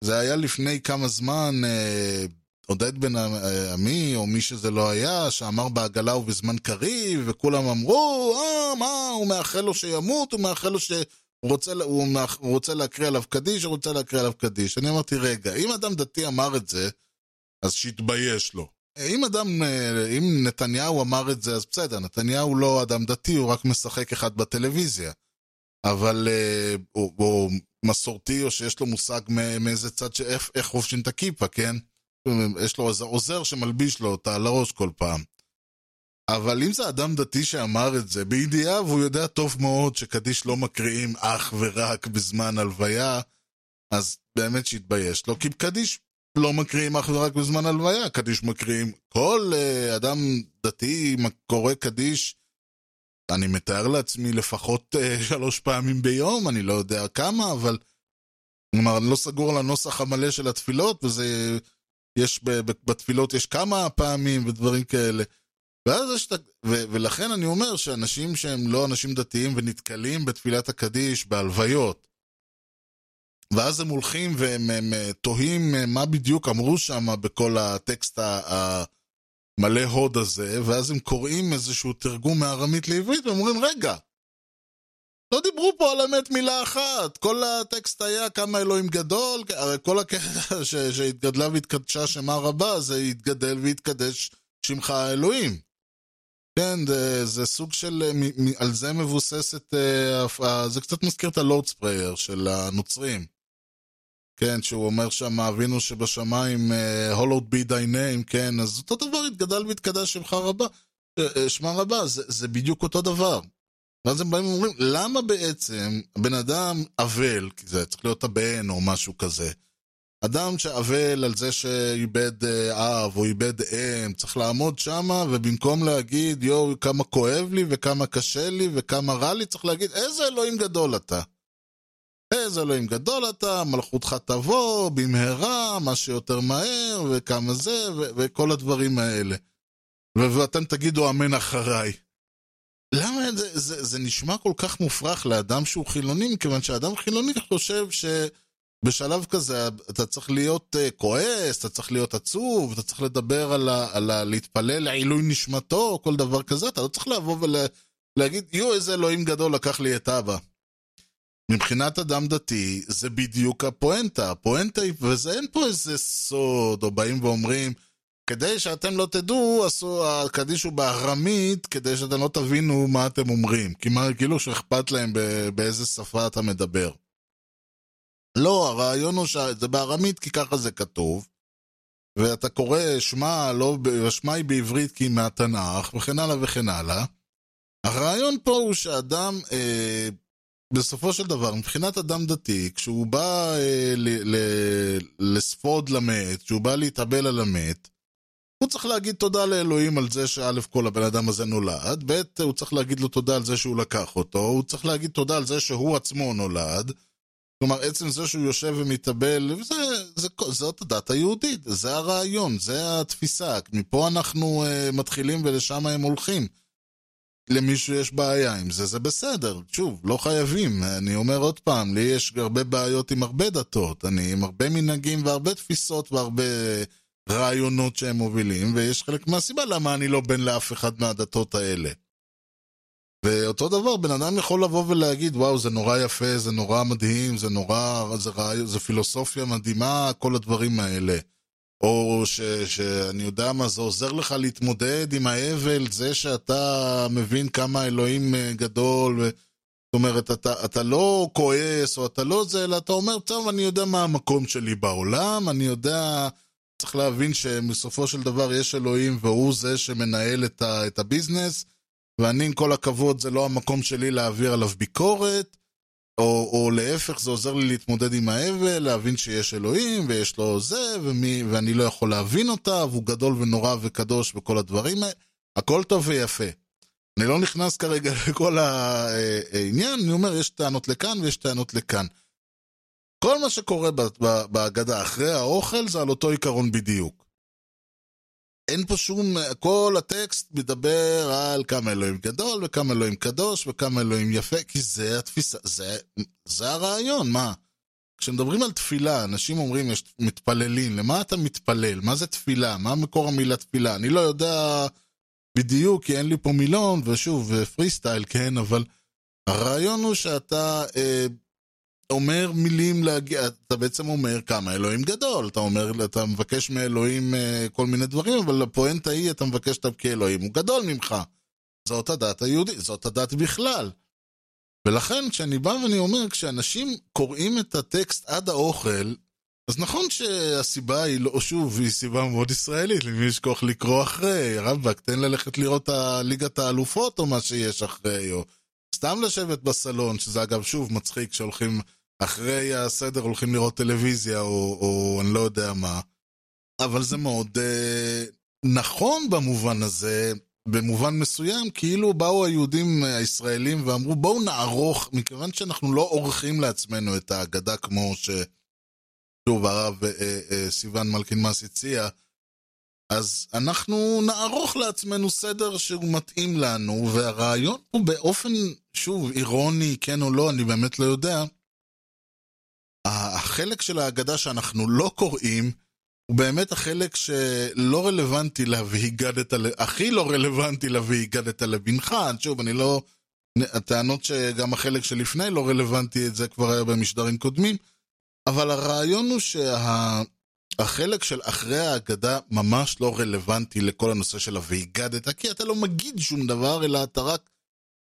זה היה לפני כמה זמן, אה, עודד בן עמי, או מי שזה לא היה, שאמר בעגלה ובזמן קריב, וכולם אמרו, אה, מה, הוא מאחל לו שימות, הוא מאחל לו ש... הוא רוצה. הוא רוצה להקריא עליו קדיש, הוא רוצה להקריא עליו קדיש. אני אמרתי, רגע, אם אדם דתי אמר את זה, אז שיתבייש לו. אם אדם, אה, אם נתניהו אמר את זה, אז בסדר, נתניהו לא אדם דתי, הוא רק משחק אחד בטלוויזיה. אבל אה, הוא, הוא מסורתי, או שיש לו מושג מאיזה צד, שאיך, איך חובשים את הכיפה, כן? יש לו איזה עוזר שמלביש לו אותה על הראש כל פעם. אבל אם זה אדם דתי שאמר את זה, בידיעה, והוא יודע טוב מאוד שקדיש לא מקריאים אך ורק בזמן הלוויה, אז באמת שיתבייש לו, כי קדיש לא מקריאים אך ורק בזמן הלוויה, קדיש מקריאים. כל uh, אדם דתי קורא קדיש, אני מתאר לעצמי לפחות uh, שלוש פעמים ביום, אני לא יודע כמה, אבל... כלומר, אני לא סגור על הנוסח המלא של התפילות, וזה... יש, בתפילות יש כמה פעמים ודברים כאלה. ואז יש את... ו... ולכן אני אומר שאנשים שהם לא אנשים דתיים ונתקלים בתפילת הקדיש, בהלוויות, ואז הם הולכים והם הם, תוהים מה בדיוק אמרו שם בכל הטקסט המלא הוד הזה, ואז הם קוראים איזשהו תרגום מארמית לעברית ואומרים, רגע, לא דיברו פה על אמת מילה אחת, כל הטקסט היה כמה אלוהים גדול, כל הקטע שהתגדלה והתקדשה שמה רבה, זה התגדל והתקדש שמך האלוהים. כן, זה, זה סוג של, על זה מבוססת, זה קצת מזכיר את הלורדס פרייר של הנוצרים. כן, שהוא אומר שם, אבינו שבשמיים, הולוד בי די ניים, כן, אז אותו דבר התגדל והתקדש שמך רבה, שמה רבה, זה, זה בדיוק אותו דבר. ואז הם באים ואומרים, למה בעצם בן אדם אבל, כי זה צריך להיות הבן או משהו כזה, אדם שאבל על זה שאיבד אב או איבד אם, צריך לעמוד שמה ובמקום להגיד יואו כמה כואב לי וכמה קשה לי וכמה רע לי, צריך להגיד איזה אלוהים גדול אתה. איזה אלוהים גדול אתה, מלכותך תבוא במהרה, מה שיותר מהר וכמה זה ו- וכל הדברים האלה. ו- ואתם תגידו אמן אחריי. למה זה, זה, זה נשמע כל כך מופרך לאדם שהוא חילוני? מכיוון שאדם חילוני חושב ש... בשלב כזה אתה צריך להיות uh, כועס, אתה צריך להיות עצוב, אתה צריך לדבר על, ה, על ה, להתפלל לעילוי נשמתו, כל דבר כזה, אתה לא צריך לבוא ולה, יו, איזה אלוהים גדול לקח לי את אבא. מבחינת אדם דתי, זה בדיוק הפואנטה, הפואנטה היא, וזה אין פה איזה סוד, או באים ואומרים, כדי שאתם לא תדעו, עשו, הקדיש הוא בארמית, כדי שאתם לא תבינו מה אתם אומרים. כי מה, כאילו שאכפת להם באיזה שפה אתה מדבר. לא, הרעיון הוא שזה בארמית כי ככה זה כתוב, ואתה קורא שמע, לא, שמע היא בעברית כי היא מהתנ"ך, וכן הלאה וכן הלאה. הרעיון פה הוא שאדם, אה, בסופו של דבר, מבחינת אדם דתי, כשהוא בא אה, ל, ל, לספוד למת, כשהוא בא להתאבל על המת, הוא צריך להגיד תודה לאלוהים על זה שא' כל הבן אדם הזה נולד, ב' הוא צריך להגיד לו תודה על זה שהוא לקח אותו, הוא צריך להגיד תודה על זה שהוא עצמו נולד, כלומר, עצם זה שהוא יושב ומתאבל, זה, זה, זאת הדת היהודית, זה הרעיון, זה התפיסה. מפה אנחנו uh, מתחילים ולשם הם הולכים. למישהו יש בעיה עם זה, זה בסדר. שוב, לא חייבים. אני אומר עוד פעם, לי יש הרבה בעיות עם הרבה דתות. אני עם הרבה מנהגים והרבה תפיסות והרבה רעיונות שהם מובילים, ויש חלק מהסיבה למה אני לא בן לאף אחד מהדתות האלה. ואותו דבר, בן אדם יכול לבוא ולהגיד, וואו, זה נורא יפה, זה נורא מדהים, זה נורא, זה, רעי, זה פילוסופיה מדהימה, כל הדברים האלה. או ש, שאני יודע מה, זה עוזר לך להתמודד עם האבל, זה שאתה מבין כמה אלוהים גדול, ו... זאת אומרת, אתה, אתה לא כועס, או אתה לא זה, אלא אתה אומר, טוב, אני יודע מה המקום שלי בעולם, אני יודע, צריך להבין שבסופו של דבר יש אלוהים, והוא זה שמנהל את, ה, את הביזנס, ואני, עם כל הכבוד, זה לא המקום שלי להעביר עליו ביקורת, או, או להפך, זה עוזר לי להתמודד עם האבל, להבין שיש אלוהים, ויש לו זה, ומי, ואני לא יכול להבין אותה, והוא גדול ונורא וקדוש וכל הדברים האלה. הכל טוב ויפה. אני לא נכנס כרגע לכל העניין, אני אומר, יש טענות לכאן ויש טענות לכאן. כל מה שקורה בהגדה אחרי האוכל זה על אותו עיקרון בדיוק. אין פה שום, כל הטקסט מדבר על כמה אלוהים גדול וכמה אלוהים קדוש וכמה אלוהים יפה, כי זה התפיסה, זה, זה הרעיון, מה? כשמדברים על תפילה, אנשים אומרים, יש מתפללים, למה אתה מתפלל? מה זה תפילה? מה מקור המילה תפילה? אני לא יודע בדיוק, כי אין לי פה מילון, ושוב, פרי סטייל, כן, אבל הרעיון הוא שאתה אה, אומר מילים להגיע, אתה בעצם אומר כמה אלוהים גדול, אתה אומר, אתה מבקש מאלוהים אה, כל מיני דברים, אבל לפואנטה היא, אתה מבקש אותם כאלוהים, הוא גדול ממך. זאת הדת היהודית, זאת הדת בכלל. ולכן כשאני בא ואני אומר, כשאנשים קוראים את הטקסט עד האוכל, אז נכון שהסיבה היא לא, שוב, היא סיבה מאוד ישראלית, למי יש כוח לקרוא אחרי, רבאק, תן ללכת לראות ליגת האלופות או מה שיש אחרי, או סתם לשבת בסלון, שזה אגב שוב מצחיק שהולכים, אחרי הסדר הולכים לראות טלוויזיה, או, או אני לא יודע מה. אבל זה מאוד אה, נכון במובן הזה, במובן מסוים, כאילו באו היהודים הישראלים ואמרו בואו נערוך, מכיוון שאנחנו לא עורכים לעצמנו את ההגדה כמו ש... שוב הרב אה, אה, סיון מלכינמס הציע, אז אנחנו נערוך לעצמנו סדר שהוא מתאים לנו, והרעיון הוא באופן, שוב, אירוני, כן או לא, אני באמת לא יודע, החלק של ההגדה שאנחנו לא קוראים, הוא באמת החלק שלא רלוונטי לה והגדת, הכי לא רלוונטי לה והגדת לבנך, שוב, אני לא... הטענות שגם החלק שלפני לא רלוונטי, את זה כבר היה במשדרים קודמים, אבל הרעיון הוא שהחלק שה... של אחרי ההגדה ממש לא רלוונטי לכל הנושא של ה"והגדת", כי אתה לא מגיד שום דבר, אלא אתה רק...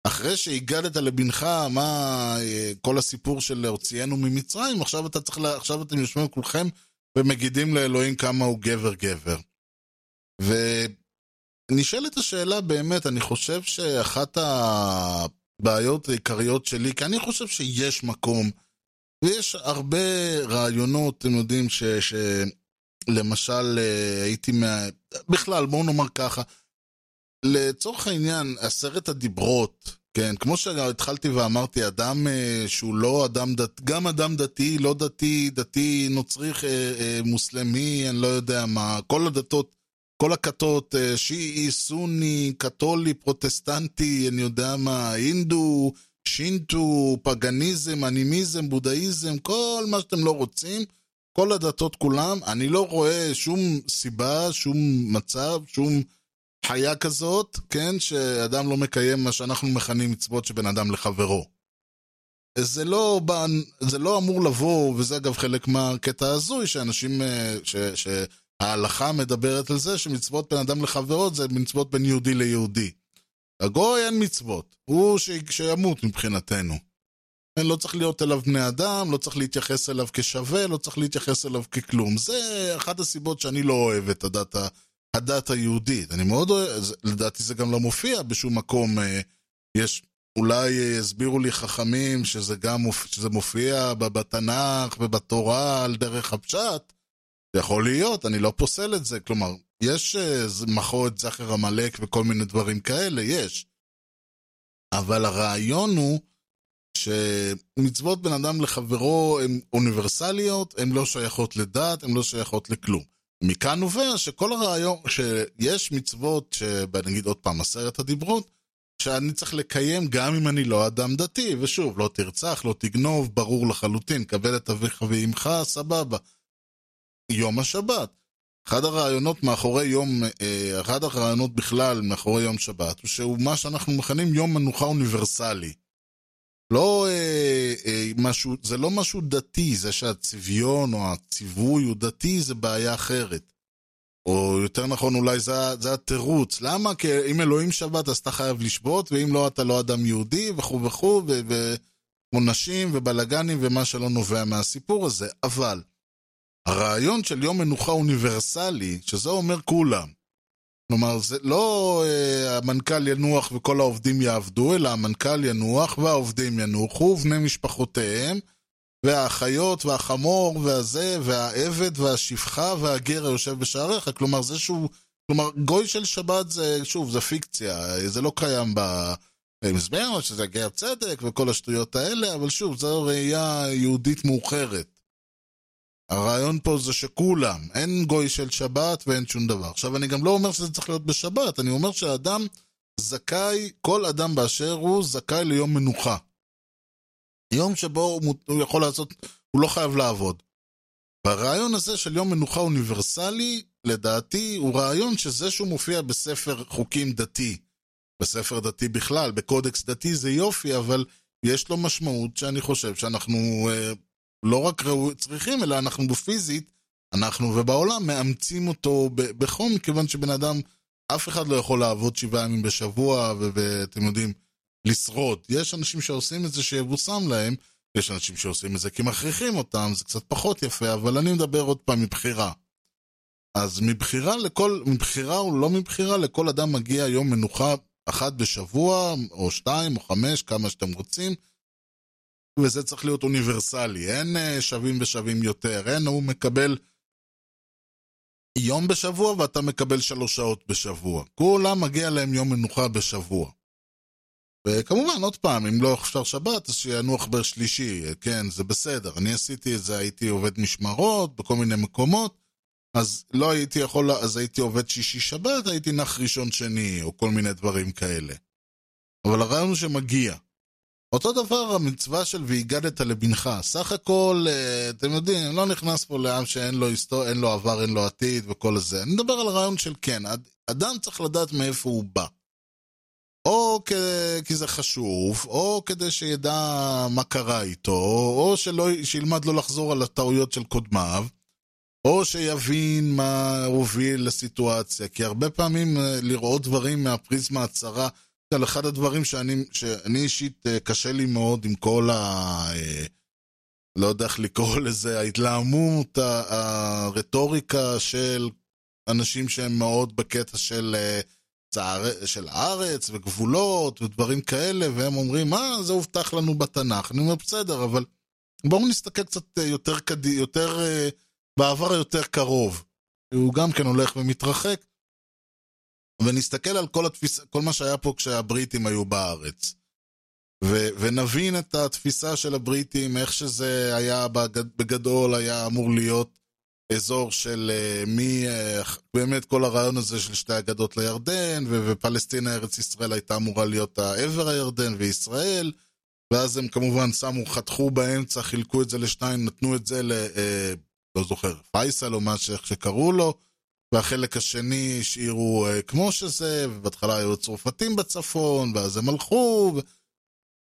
אחרי שהגדת לבנך, מה כל הסיפור של הוציאנו ממצרים, עכשיו אתה צריך. עכשיו אתם יושבים כולכם ומגידים לאלוהים כמה הוא גבר גבר. ונשאלת השאלה באמת, אני חושב שאחת הבעיות העיקריות שלי, כי אני חושב שיש מקום, ויש הרבה רעיונות, אתם יודעים, ש... ש... למשל, הייתי מה... בכלל, בואו נאמר ככה, לצורך העניין, עשרת הדיברות, כן, כמו שהתחלתי ואמרתי, אדם אה, שהוא לא אדם דתי, גם אדם דתי, לא דתי, דתי, נוצרי, אה, אה, מוסלמי, אני לא יודע מה, כל הדתות, כל הכתות, שיעי, סוני, קתולי, פרוטסטנטי, אני יודע מה, הינדו, שינטו, פגניזם, אנימיזם, בודהיזם, כל מה שאתם לא רוצים, כל הדתות כולם, אני לא רואה שום סיבה, שום מצב, שום... חיה כזאת, כן, שאדם לא מקיים מה שאנחנו מכנים מצוות שבין אדם לחברו. זה לא, זה לא אמור לבוא, וזה אגב חלק מהקטע ההזוי, שאנשים, אה, ש, שההלכה מדברת על זה שמצוות בין אדם לחברו זה מצוות בין יהודי ליהודי. הגוי אין מצוות, הוא ש, שימות מבחינתנו. אין, לא צריך להיות אליו בני אדם, לא צריך להתייחס אליו כשווה, לא צריך להתייחס אליו ככלום. זה אחת הסיבות שאני לא אוהב את הדת. הדת היהודית. אני מאוד אוהב, לדעתי זה גם לא מופיע בשום מקום. אה, יש, אולי יסבירו לי חכמים שזה גם שזה מופיע בתנ"ך ובתורה על דרך הפשט. יכול להיות, אני לא פוסל את זה. כלומר, יש אה, מחו זכר עמלק וכל מיני דברים כאלה, יש. אבל הרעיון הוא שמצוות בין אדם לחברו הן אוניברסליות, הן לא שייכות לדת, הן לא שייכות לכלום. מכאן נובע שכל הרעיון, שיש מצוות, שנגיד עוד פעם, עשרת הדיברות, שאני צריך לקיים גם אם אני לא אדם דתי, ושוב, לא תרצח, לא תגנוב, ברור לחלוטין, קבל את אביך ואימך, סבבה. יום השבת. אחד הרעיונות מאחורי יום, אה, אחד הרעיונות בכלל מאחורי יום שבת, הוא שהוא מה שאנחנו מכנים יום מנוחה אוניברסלי. לא אה, אה, משהו, זה לא משהו דתי, זה שהצביון או הציווי הוא דתי זה בעיה אחרת. או יותר נכון אולי זה, זה התירוץ. למה? כי אם אלוהים שבת אז אתה חייב לשבות, ואם לא אתה לא אדם יהודי וכו' וכו', ועונשים ובלאגנים ומה שלא נובע מהסיפור הזה. אבל הרעיון של יום מנוחה אוניברסלי, שזה אומר כולם, כלומר, זה לא אה, המנכ"ל ינוח וכל העובדים יעבדו, אלא המנכ"ל ינוח והעובדים ינוחו, ובני משפחותיהם, והאחיות והחמור והזה, והעבד והשפחה והגר היושב בשעריך. כלומר, זה שהוא... כלומר, גוי של שבת זה, שוב, זה פיקציה, זה לא קיים במזמר, שזה גר צדק וכל השטויות האלה, אבל שוב, זו ראייה יהודית מאוחרת. הרעיון פה זה שכולם, אין גוי של שבת ואין שום דבר. עכשיו, אני גם לא אומר שזה צריך להיות בשבת, אני אומר שהאדם זכאי, כל אדם באשר הוא זכאי ליום מנוחה. יום שבו הוא, יכול לעשות, הוא לא חייב לעבוד. והרעיון הזה של יום מנוחה אוניברסלי, לדעתי, הוא רעיון שזה שהוא מופיע בספר חוקים דתי, בספר דתי בכלל, בקודקס דתי זה יופי, אבל יש לו משמעות שאני חושב שאנחנו אה, לא רק ראו, צריכים, אלא אנחנו בפיזית, אנחנו ובעולם מאמצים אותו בחום, כיוון שבן אדם, אף אחד לא יכול לעבוד שבעה ימים בשבוע, ואתם יודעים, לשרוד. יש אנשים שעושים את זה שיבושם להם, יש אנשים שעושים את זה כי מכריחים אותם, זה קצת פחות יפה, אבל אני מדבר עוד פעם מבחירה. אז מבחירה לכל, מבחירה או לא מבחירה, לכל אדם מגיע יום מנוחה אחת בשבוע, או שתיים, או חמש, כמה שאתם רוצים, וזה צריך להיות אוניברסלי, אין אה, שווים ושווים יותר, אין, הוא מקבל יום בשבוע ואתה מקבל שלוש שעות בשבוע. כולם מגיע להם יום מנוחה בשבוע. וכמובן, עוד פעם, אם לא אפשר שבת, אז שינוח בשלישי, כן, זה בסדר. אני עשיתי את זה, הייתי עובד משמרות בכל מיני מקומות, אז לא הייתי יכול, אז הייתי עובד שישי-שבת, הייתי נח ראשון-שני, או כל מיני דברים כאלה. אבל הרעיון הוא שמגיע. אותו דבר המצווה של והגדת לבנך. סך הכל, אה, אתם יודעים, לא נכנס פה לעם שאין לו היסטוריה, אין לו עבר, אין לו עתיד וכל זה. אני מדבר על הרעיון של כן, אדם צריך לדעת מאיפה הוא בא. או כי זה חשוב, או כדי שידע מה קרה איתו, או שלא, שילמד לא לחזור על הטעויות של קודמיו, או שיבין מה הוביל לסיטואציה. כי הרבה פעמים אה, לראות דברים מהפריזמה הצרה, על אחד הדברים שאני, שאני אישית אה, קשה לי מאוד עם כל ה... אה, לא יודע איך לקרוא לזה, ההתלהמות, הרטוריקה של אנשים שהם מאוד בקטע של, אה, של הארץ וגבולות ודברים כאלה, והם אומרים, מה, זה הובטח לנו בתנ"ך. אני אומר, בסדר, אבל בואו נסתכל קצת יותר, יותר בעבר היותר קרוב. הוא גם כן הולך ומתרחק. ונסתכל על כל, התפיס, כל מה שהיה פה כשהבריטים היו בארץ. ו, ונבין את התפיסה של הבריטים, איך שזה היה בגד, בגדול, היה אמור להיות אזור של uh, מי, uh, באמת כל הרעיון הזה של שתי אגדות לירדן, ו, ופלסטינה, ארץ ישראל הייתה אמורה להיות עבר הירדן וישראל, ואז הם כמובן שמו, חתכו באמצע, חילקו את זה לשניים, נתנו את זה ל... Uh, לא זוכר, פייסל או מה שקראו לו, והחלק השני השאירו uh, כמו שזה, ובהתחלה היו צרפתים בצפון, ואז הם הלכו, ו...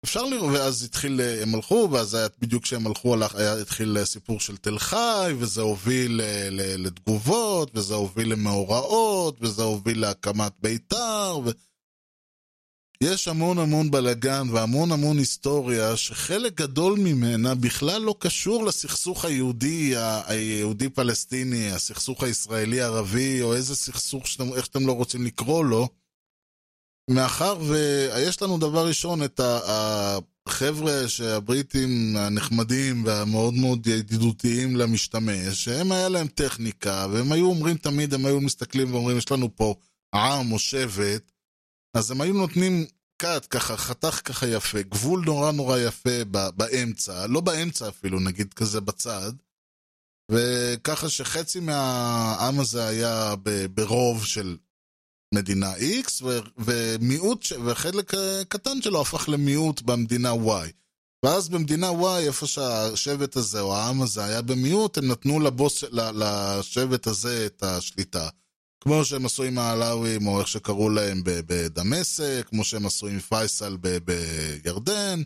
אפשר לראות, ואז התחיל, אה, הם הלכו, ואז היה בדיוק כשהם הלכו, הלך, היה, התחיל אה, סיפור של תל חי, וזה הוביל ל, לתגובות, וזה הוביל למאורעות, וזה הוביל להקמת בית"ר, ו... יש המון המון בלאגן והמון המון היסטוריה שחלק גדול ממנה בכלל לא קשור לסכסוך היהודי, היהודי-פלסטיני, הסכסוך הישראלי-ערבי, או איזה סכסוך שאתם, איך שאתם לא רוצים לקרוא לו. מאחר ויש לנו דבר ראשון את החבר'ה שהבריטים הנחמדים והמאוד מאוד ידידותיים למשתמש, שהם היה להם טכניקה, והם היו אומרים תמיד, הם היו מסתכלים ואומרים, יש לנו פה עם או שבט, אז הם היו נותנים קאט ככה, חתך ככה יפה, גבול נורא נורא יפה באמצע, לא באמצע אפילו, נגיד כזה בצד, וככה שחצי מהעם הזה היה ברוב של מדינה X, ומיעוט, וחלק קטן שלו הפך למיעוט במדינה Y. ואז במדינה Y, איפה שהשבט הזה או העם הזה היה במיעוט, הם נתנו לבוס, לשבט הזה את השליטה. כמו שהם עשו עם העלאווים, או איך שקראו להם בדמשק, כמו שהם עשו עם פייסל בירדן,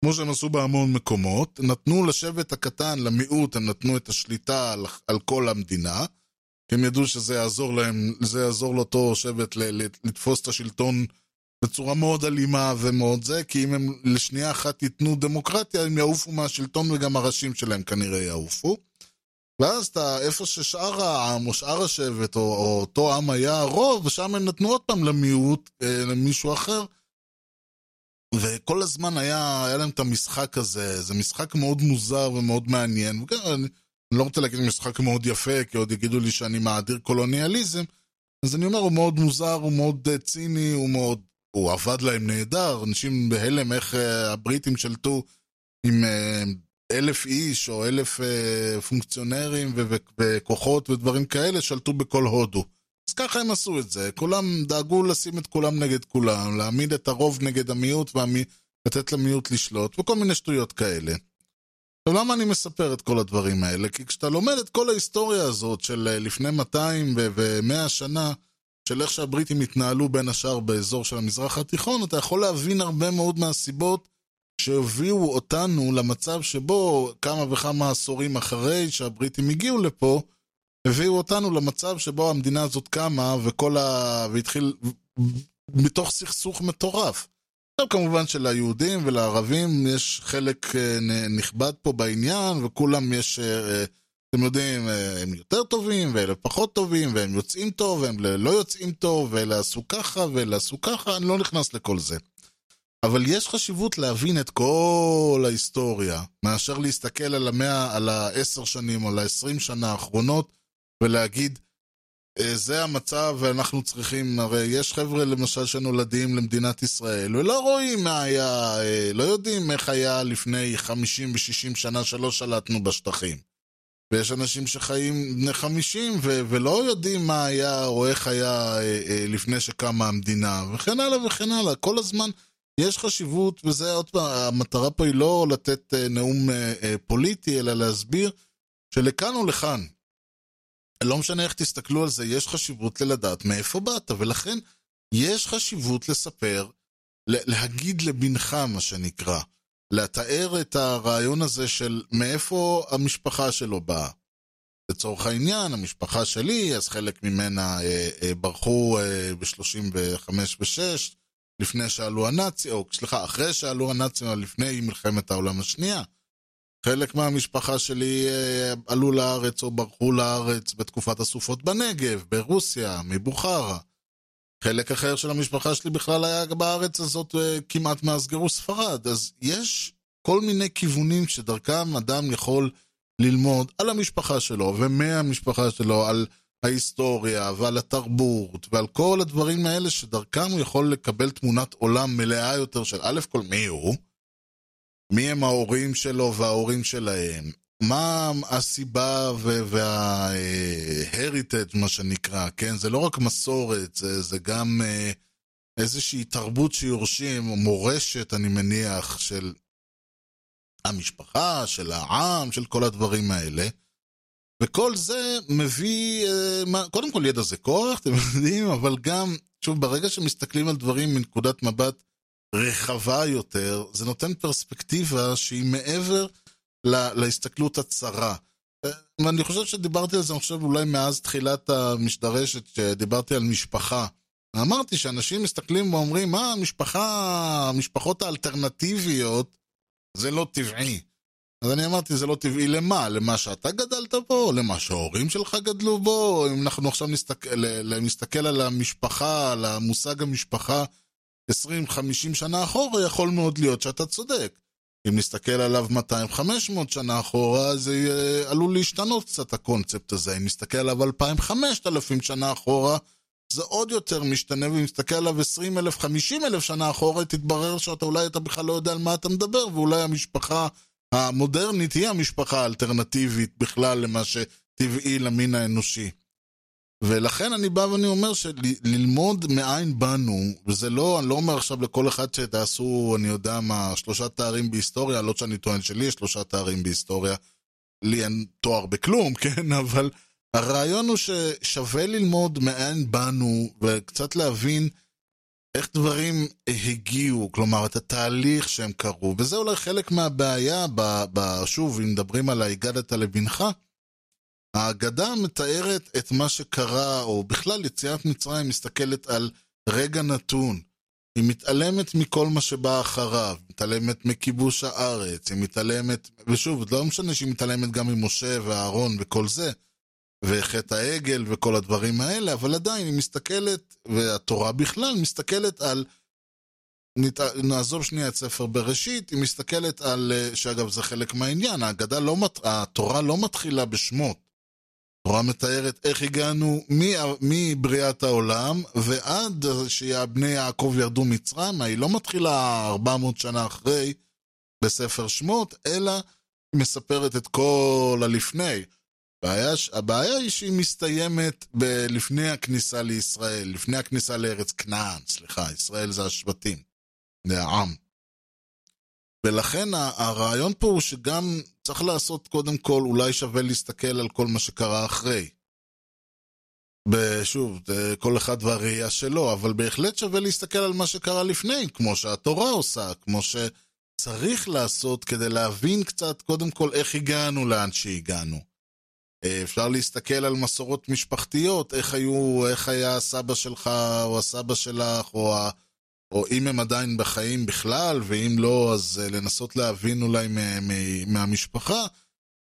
כמו שהם עשו בהמון מקומות. נתנו לשבט הקטן, למיעוט, הם נתנו את השליטה על, על כל המדינה. כי הם ידעו שזה יעזור להם, זה יעזור לאותו שבט לתפוס את השלטון בצורה מאוד אלימה ומאוד זה, כי אם הם לשנייה אחת ייתנו דמוקרטיה, הם יעופו מהשלטון וגם הראשים שלהם כנראה יעופו. ואז אתה, איפה ששאר העם או שאר השבט או, או אותו עם היה הרוב, ושם הם נתנו עוד פעם למיעוט, אה, למישהו אחר. וכל הזמן היה, היה להם את המשחק הזה, זה משחק מאוד מוזר ומאוד מעניין. וכן, אני, אני לא רוצה להגיד משחק מאוד יפה, כי עוד יגידו לי שאני מאדיר קולוניאליזם, אז אני אומר, הוא מאוד מוזר, הוא מאוד uh, ציני, הוא מאוד... הוא עבד להם נהדר, אנשים בהלם איך uh, הבריטים שלטו עם uh, אלף איש או אלף uh, פונקציונרים וכוחות ודברים כאלה, שלטו בכל הודו. אז ככה הם עשו את זה, כולם דאגו לשים את כולם נגד כולם, להעמיד את הרוב נגד המיעוט ולתת למיעוט לשלוט, וכל מיני שטויות כאלה. עכשיו, למה אני מספר את כל הדברים האלה? כי כשאתה לומד את כל ההיסטוריה הזאת של אה, לפני 200 ו-100 שנה, של איך שהבריטים התנהלו בין השאר באזור של המזרח התיכון, אתה יכול להבין הרבה מאוד מהסיבות שהביאו אותנו למצב שבו כמה וכמה עשורים אחרי שהבריטים הגיעו לפה, הביאו אותנו למצב שבו המדינה הזאת קמה וכל ה... והתחיל מתוך סכסוך מטורף. עכשיו כמובן שליהודים ולערבים יש חלק אה, נכבד פה בעניין, וכולם יש, אה, אתם יודעים, אה, הם יותר טובים ואלה פחות טובים, והם יוצאים טוב והם לא יוצאים טוב, ואלה עשו ככה ואלה עשו ככה, אני לא נכנס לכל זה. אבל יש חשיבות להבין את כל ההיסטוריה, מאשר להסתכל על המאה, על העשר שנים או על העשרים שנה האחרונות, ולהגיד, אה, זה המצב ואנחנו צריכים, הרי יש חבר'ה למשל שנולדים למדינת ישראל ולא רואים מה היה, אה, לא יודעים איך היה לפני 50 ו-60 שנה שלא שלטנו בשטחים. ויש אנשים שחיים בני 50 ו- ולא יודעים מה היה או איך היה אה, לפני שקמה המדינה, וכן הלאה וכן הלאה. כל הזמן יש חשיבות, וזה עוד פעם, המטרה פה היא לא לתת נאום פוליטי, אלא להסביר שלכאן או לכאן, לא משנה איך תסתכלו על זה, יש חשיבות ללדעת מאיפה באת, ולכן יש חשיבות לספר, להגיד לבנך, מה שנקרא, לתאר את הרעיון הזה של מאיפה המשפחה שלו באה. לצורך העניין, המשפחה שלי, אז חלק ממנה אה, אה, ברחו אה, ב-35 ו-6, לפני שעלו הנאצים, או סליחה, אחרי שעלו הנאצים, לפני מלחמת העולם השנייה. חלק מהמשפחה שלי אה, עלו לארץ או ברחו לארץ בתקופת הסופות בנגב, ברוסיה, מבוכרה. חלק אחר של המשפחה שלי בכלל היה בארץ הזאת אה, כמעט מאז גירוש ספרד. אז יש כל מיני כיוונים שדרכם אדם יכול ללמוד על המשפחה שלו ומהמשפחה שלו, על ההיסטוריה ועל התרבות ועל כל הדברים האלה שדרכם הוא יכול לקבל תמונת עולם מלאה יותר של א' כל מי הוא, מי הם ההורים שלו וההורים שלהם, מה הסיבה וה-heritage, מה שנקרא, כן? זה לא רק מסורת, זה, זה גם אה, איזושהי תרבות שיורשים, או מורשת, אני מניח, של המשפחה, של העם, של כל הדברים האלה. וכל זה מביא, אה, קודם כל ידע זה כוח, אתם יודעים, אבל גם, שוב, ברגע שמסתכלים על דברים מנקודת מבט רחבה יותר, זה נותן פרספקטיבה שהיא מעבר לה, להסתכלות הצרה. ואני חושב שדיברתי על זה, אני חושב אולי מאז תחילת המשדרשת, שדיברתי על משפחה. אמרתי שאנשים מסתכלים ואומרים, מה, המשפחה, המשפחות האלטרנטיביות, זה לא טבעי. אז אני אמרתי, זה לא טבעי למה? למה שאתה גדלת בו? למה שההורים שלך גדלו בו? אם אנחנו עכשיו נסתכל, נסתכל על המשפחה, על המושג המשפחה, 20-50 שנה אחורה, יכול מאוד להיות שאתה צודק. אם נסתכל עליו 200-500 שנה אחורה, זה עלול להשתנות קצת הקונספט הזה. אם נסתכל עליו 2,000-5,000 שנה אחורה, זה עוד יותר משתנה, ואם נסתכל עליו 20,000, 50,000 שנה אחורה, תתברר שאתה אולי אתה בכלל לא יודע על מה אתה מדבר, ואולי המשפחה המודרנית היא המשפחה האלטרנטיבית בכלל למה שטבעי למין האנושי. ולכן אני בא ואני אומר שללמוד מאין באנו, וזה לא, אני לא אומר עכשיו לכל אחד שתעשו, אני יודע מה, שלושה תארים בהיסטוריה, לא שאני טוען שלי יש שלושה תארים בהיסטוריה, לי אין תואר בכלום, כן, אבל הרעיון הוא ששווה ללמוד מאין באנו, וקצת להבין איך דברים הגיעו, כלומר, את התהליך שהם קרו, וזה אולי חלק מהבעיה, ב, ב, שוב, אם מדברים על ההגדת לבנך, ההגדה מתארת את מה שקרה, או בכלל יציאת מצרים מסתכלת על רגע נתון. היא מתעלמת מכל מה שבא אחריו, מתעלמת מכיבוש הארץ, היא מתעלמת, ושוב, לא משנה שהיא מתעלמת גם ממשה ואהרון וכל זה, וחטא העגל וכל הדברים האלה, אבל עדיין היא מסתכלת, והתורה בכלל מסתכלת על, נת... נעזוב שנייה את ספר בראשית, היא מסתכלת על, שאגב זה חלק מהעניין, ההגדה לא, התורה לא מתחילה בשמות. התורה מתארת איך הגענו מבריאת העולם ועד שבני יעקב ירדו מצרימה, היא לא מתחילה 400 שנה אחרי בספר שמות, אלא מספרת את כל הלפני. הבעיה, הבעיה היא שהיא מסתיימת ב- לפני הכניסה לישראל, לפני הכניסה לארץ כנען, סליחה, ישראל זה השבטים, זה העם. ולכן הרעיון פה הוא שגם צריך לעשות קודם כל, אולי שווה להסתכל על כל מה שקרה אחרי. שוב, כל אחד והראייה שלו, אבל בהחלט שווה להסתכל על מה שקרה לפני, כמו שהתורה עושה, כמו שצריך לעשות כדי להבין קצת, קודם כל, איך הגענו לאן שהגענו. אה, אפשר להסתכל על מסורות משפחתיות, איך היו, איך היה הסבא שלך, או הסבא שלך, או ה... או אם הם עדיין בחיים בכלל, ואם לא, אז אה, לנסות להבין אולי מהמשפחה.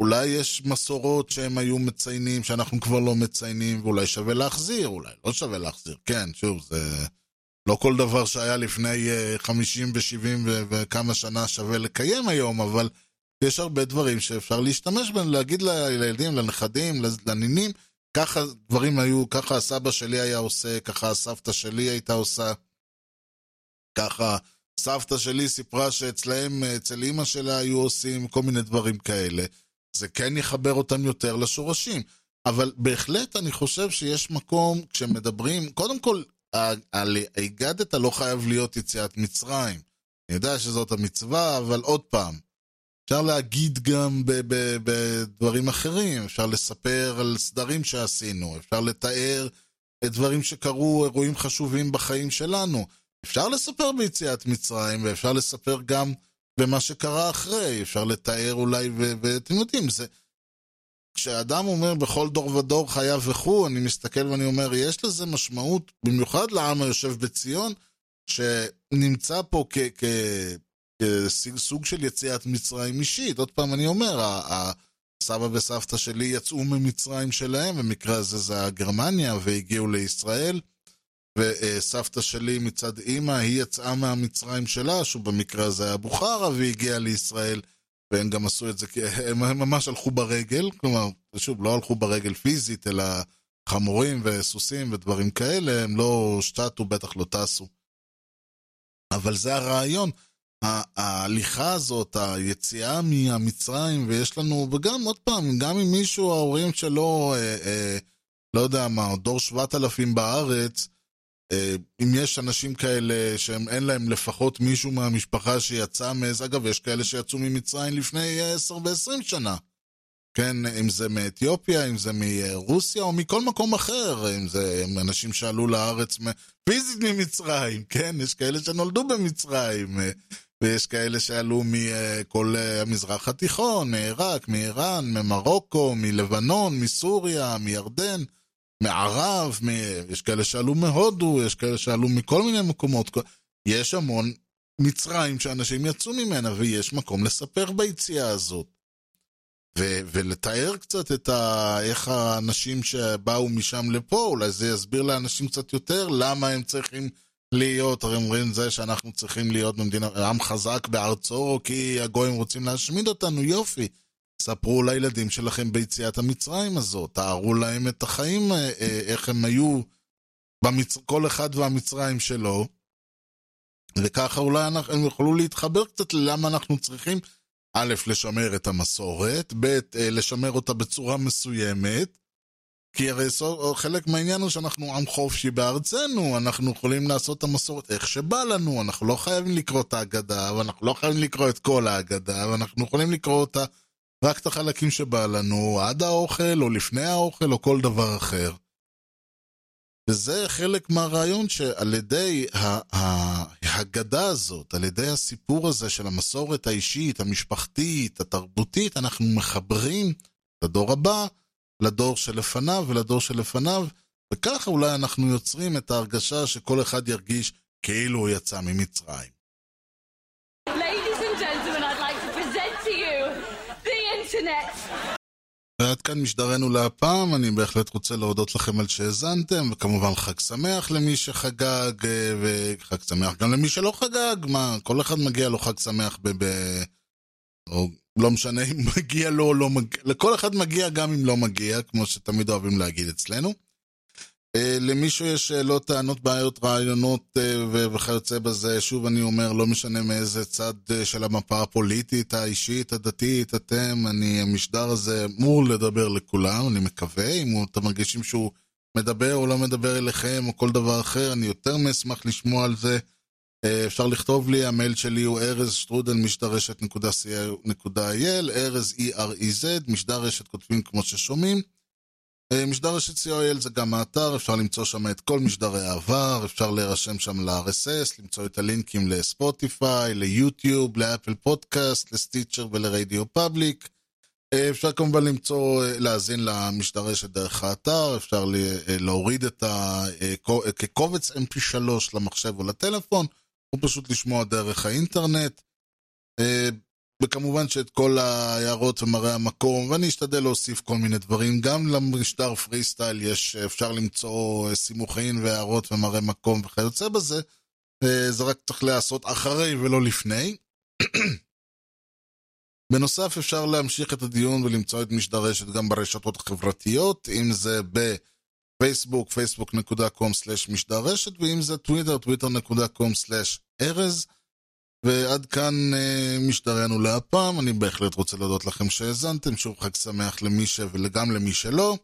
אולי יש מסורות שהם היו מציינים, שאנחנו כבר לא מציינים, ואולי שווה להחזיר, אולי לא שווה להחזיר. כן, שוב, זה לא כל דבר שהיה לפני 50 ו-70 וכמה שנה שווה לקיים היום, אבל יש הרבה דברים שאפשר להשתמש בהם, להגיד לילדים, לנכדים, לנינים, ככה דברים היו, ככה הסבא שלי היה עושה, ככה הסבתא שלי הייתה עושה. ככה סבתא שלי סיפרה שאצלהם, אצל אימא שלה היו עושים כל מיני דברים כאלה. זה כן יחבר אותם יותר לשורשים. אבל בהחלט אני חושב שיש מקום, כשמדברים, קודם כל, על הגדת לא חייב להיות יציאת מצרים. אני יודע שזאת המצווה, אבל עוד פעם, אפשר להגיד גם בדברים אחרים, אפשר לספר על סדרים שעשינו, אפשר לתאר את דברים שקרו, אירועים חשובים בחיים שלנו. אפשר לספר ביציאת מצרים, ואפשר לספר גם במה שקרה אחרי, אפשר לתאר אולי, ואתם יודעים, זה... כשאדם אומר בכל דור ודור חייו וכו', אני מסתכל ואני אומר, יש לזה משמעות, במיוחד לעם היושב בציון, שנמצא פה כסוג של יציאת מצרים אישית. עוד פעם אני אומר, הסבא וסבתא שלי יצאו ממצרים שלהם, במקרה הזה זה היה גרמניה, והגיעו לישראל. וסבתא שלי מצד אימא, היא יצאה מהמצרים שלה, שהוא במקרה הזה היה בוכרה, והגיעה לישראל, והם גם עשו את זה, הם ממש הלכו ברגל, כלומר, שוב, לא הלכו ברגל פיזית, אלא חמורים וסוסים ודברים כאלה, הם לא שטטו, בטח לא טסו. אבל זה הרעיון, ההליכה הזאת, היציאה מהמצרים, ויש לנו, וגם, עוד פעם, גם אם מישהו, ההורים שלו, אה, אה, לא יודע מה, דור שבעת אלפים בארץ, אה, אם יש אנשים כאלה שאין להם לפחות מישהו מהמשפחה שיצא מאיזה, אגב, יש כאלה שיצאו ממצרים לפני 10 ו-20 שנה. כן, אם זה מאתיופיה, אם זה מרוסיה או מכל מקום אחר, אם זה אנשים שעלו לארץ פיזית ממצרים, כן, יש כאלה שנולדו במצרים, אה, ויש כאלה שעלו מכל אה, המזרח התיכון, מעיראק, מאיראן, ממרוקו, מלבנון, מסוריה, מירדן. מערב, מ... יש כאלה שעלו מהודו, יש כאלה שעלו מכל מיני מקומות. יש המון מצרים שאנשים יצאו ממנה, ויש מקום לספר ביציאה הזאת. ו- ולתאר קצת את ה... איך האנשים שבאו משם לפה, אולי זה יסביר לאנשים קצת יותר למה הם צריכים להיות, הרי אומרים זה שאנחנו צריכים להיות במדינה, עם חזק בארצו, כי הגויים רוצים להשמיד אותנו, יופי. ספרו לילדים שלכם ביציאת המצרים הזאת, תארו להם את החיים, אה, אה, איך הם היו, במצ... כל אחד והמצרים שלו, וככה אולי הם יוכלו להתחבר קצת ללמה אנחנו צריכים, א', לשמר את המסורת, ב', אה, לשמר אותה בצורה מסוימת, כי הרי חלק מהעניין הוא שאנחנו עם חופשי בארצנו, אנחנו יכולים לעשות את המסורת איך שבא לנו, אנחנו לא חייבים לקרוא את ההגדה, ואנחנו לא חייבים לקרוא את כל ההגדה, ואנחנו יכולים לקרוא אותה רק את החלקים שבא לנו, עד האוכל, או לפני האוכל, או כל דבר אחר. וזה חלק מהרעיון שעל ידי ההגדה הזאת, על ידי הסיפור הזה של המסורת האישית, המשפחתית, התרבותית, אנחנו מחברים את הדור הבא לדור שלפניו ולדור שלפניו, וככה אולי אנחנו יוצרים את ההרגשה שכל אחד ירגיש כאילו הוא יצא ממצרים. ועד כאן משדרנו להפעם, אני בהחלט רוצה להודות לכם על שהאזנתם, וכמובן חג שמח למי שחגג, אה, וחג שמח גם למי שלא חגג, מה, כל אחד מגיע לו חג שמח ב... ב... או לא משנה אם מגיע לו או לא מגיע, לכל אחד מגיע גם אם לא מגיע, כמו שתמיד אוהבים להגיד אצלנו. אה, למישהו יש שאלות, טענות, בעיות, רעיונות אה, וכיוצא בזה, שוב אני אומר, לא משנה מאיזה צד אה, של המפה הפוליטית, האישית, הדתית, אתם, אני, המשדר הזה אמור לדבר לכולם, אני מקווה, אם אתם מרגישים שהוא מדבר או לא מדבר אליכם או כל דבר אחר, אני יותר מאשמח לשמוע על זה. אפשר לכתוב לי, המייל שלי הוא ארז שטרודל משדרשת.co.il, ארז E-R-E-Z, משדר רשת כותבים כמו ששומעים. אה, משדר רשת co.il זה גם האתר, אפשר למצוא שם את כל משדרי העבר, אפשר להירשם שם ל-RSS, למצוא את הלינקים לספוטיפיי, ליוטיוב, לאפל פודקאסט, לסטיצ'ר ולרדיו פאבליק. אה, אפשר כמובן למצוא, אה, להאזין למשדר רשת דרך האתר, אפשר להוריד את ה... קו- כקובץ mp3 למחשב או לטלפון, או פשוט לשמוע דרך האינטרנט. אה, וכמובן שאת כל ההערות ומראה המקום, ואני אשתדל להוסיף כל מיני דברים. גם למשדר פרי סטייל יש, אפשר למצוא אה, סימוכין והערות ומראה מקום וכיוצא בזה. אה, זה רק צריך להיעשות אחרי ולא לפני. בנוסף, אפשר להמשיך את הדיון ולמצוא את משדר רשת גם ברשתות החברתיות, אם זה בפייסבוק, facebook.com/משדר רשת, ואם זה טוויטר, twitter.com/ארז. ועד כאן אה, משדרנו להפעם, אני בהחלט רוצה להודות לכם שהאזנתם, שוב חג שמח למי ש... וגם למי שלא.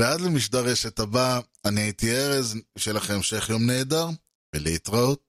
ועד למשדר רשת הבא, אני הייתי ארז, שיהיה לכם המשך יום נהדר, ולהתראות.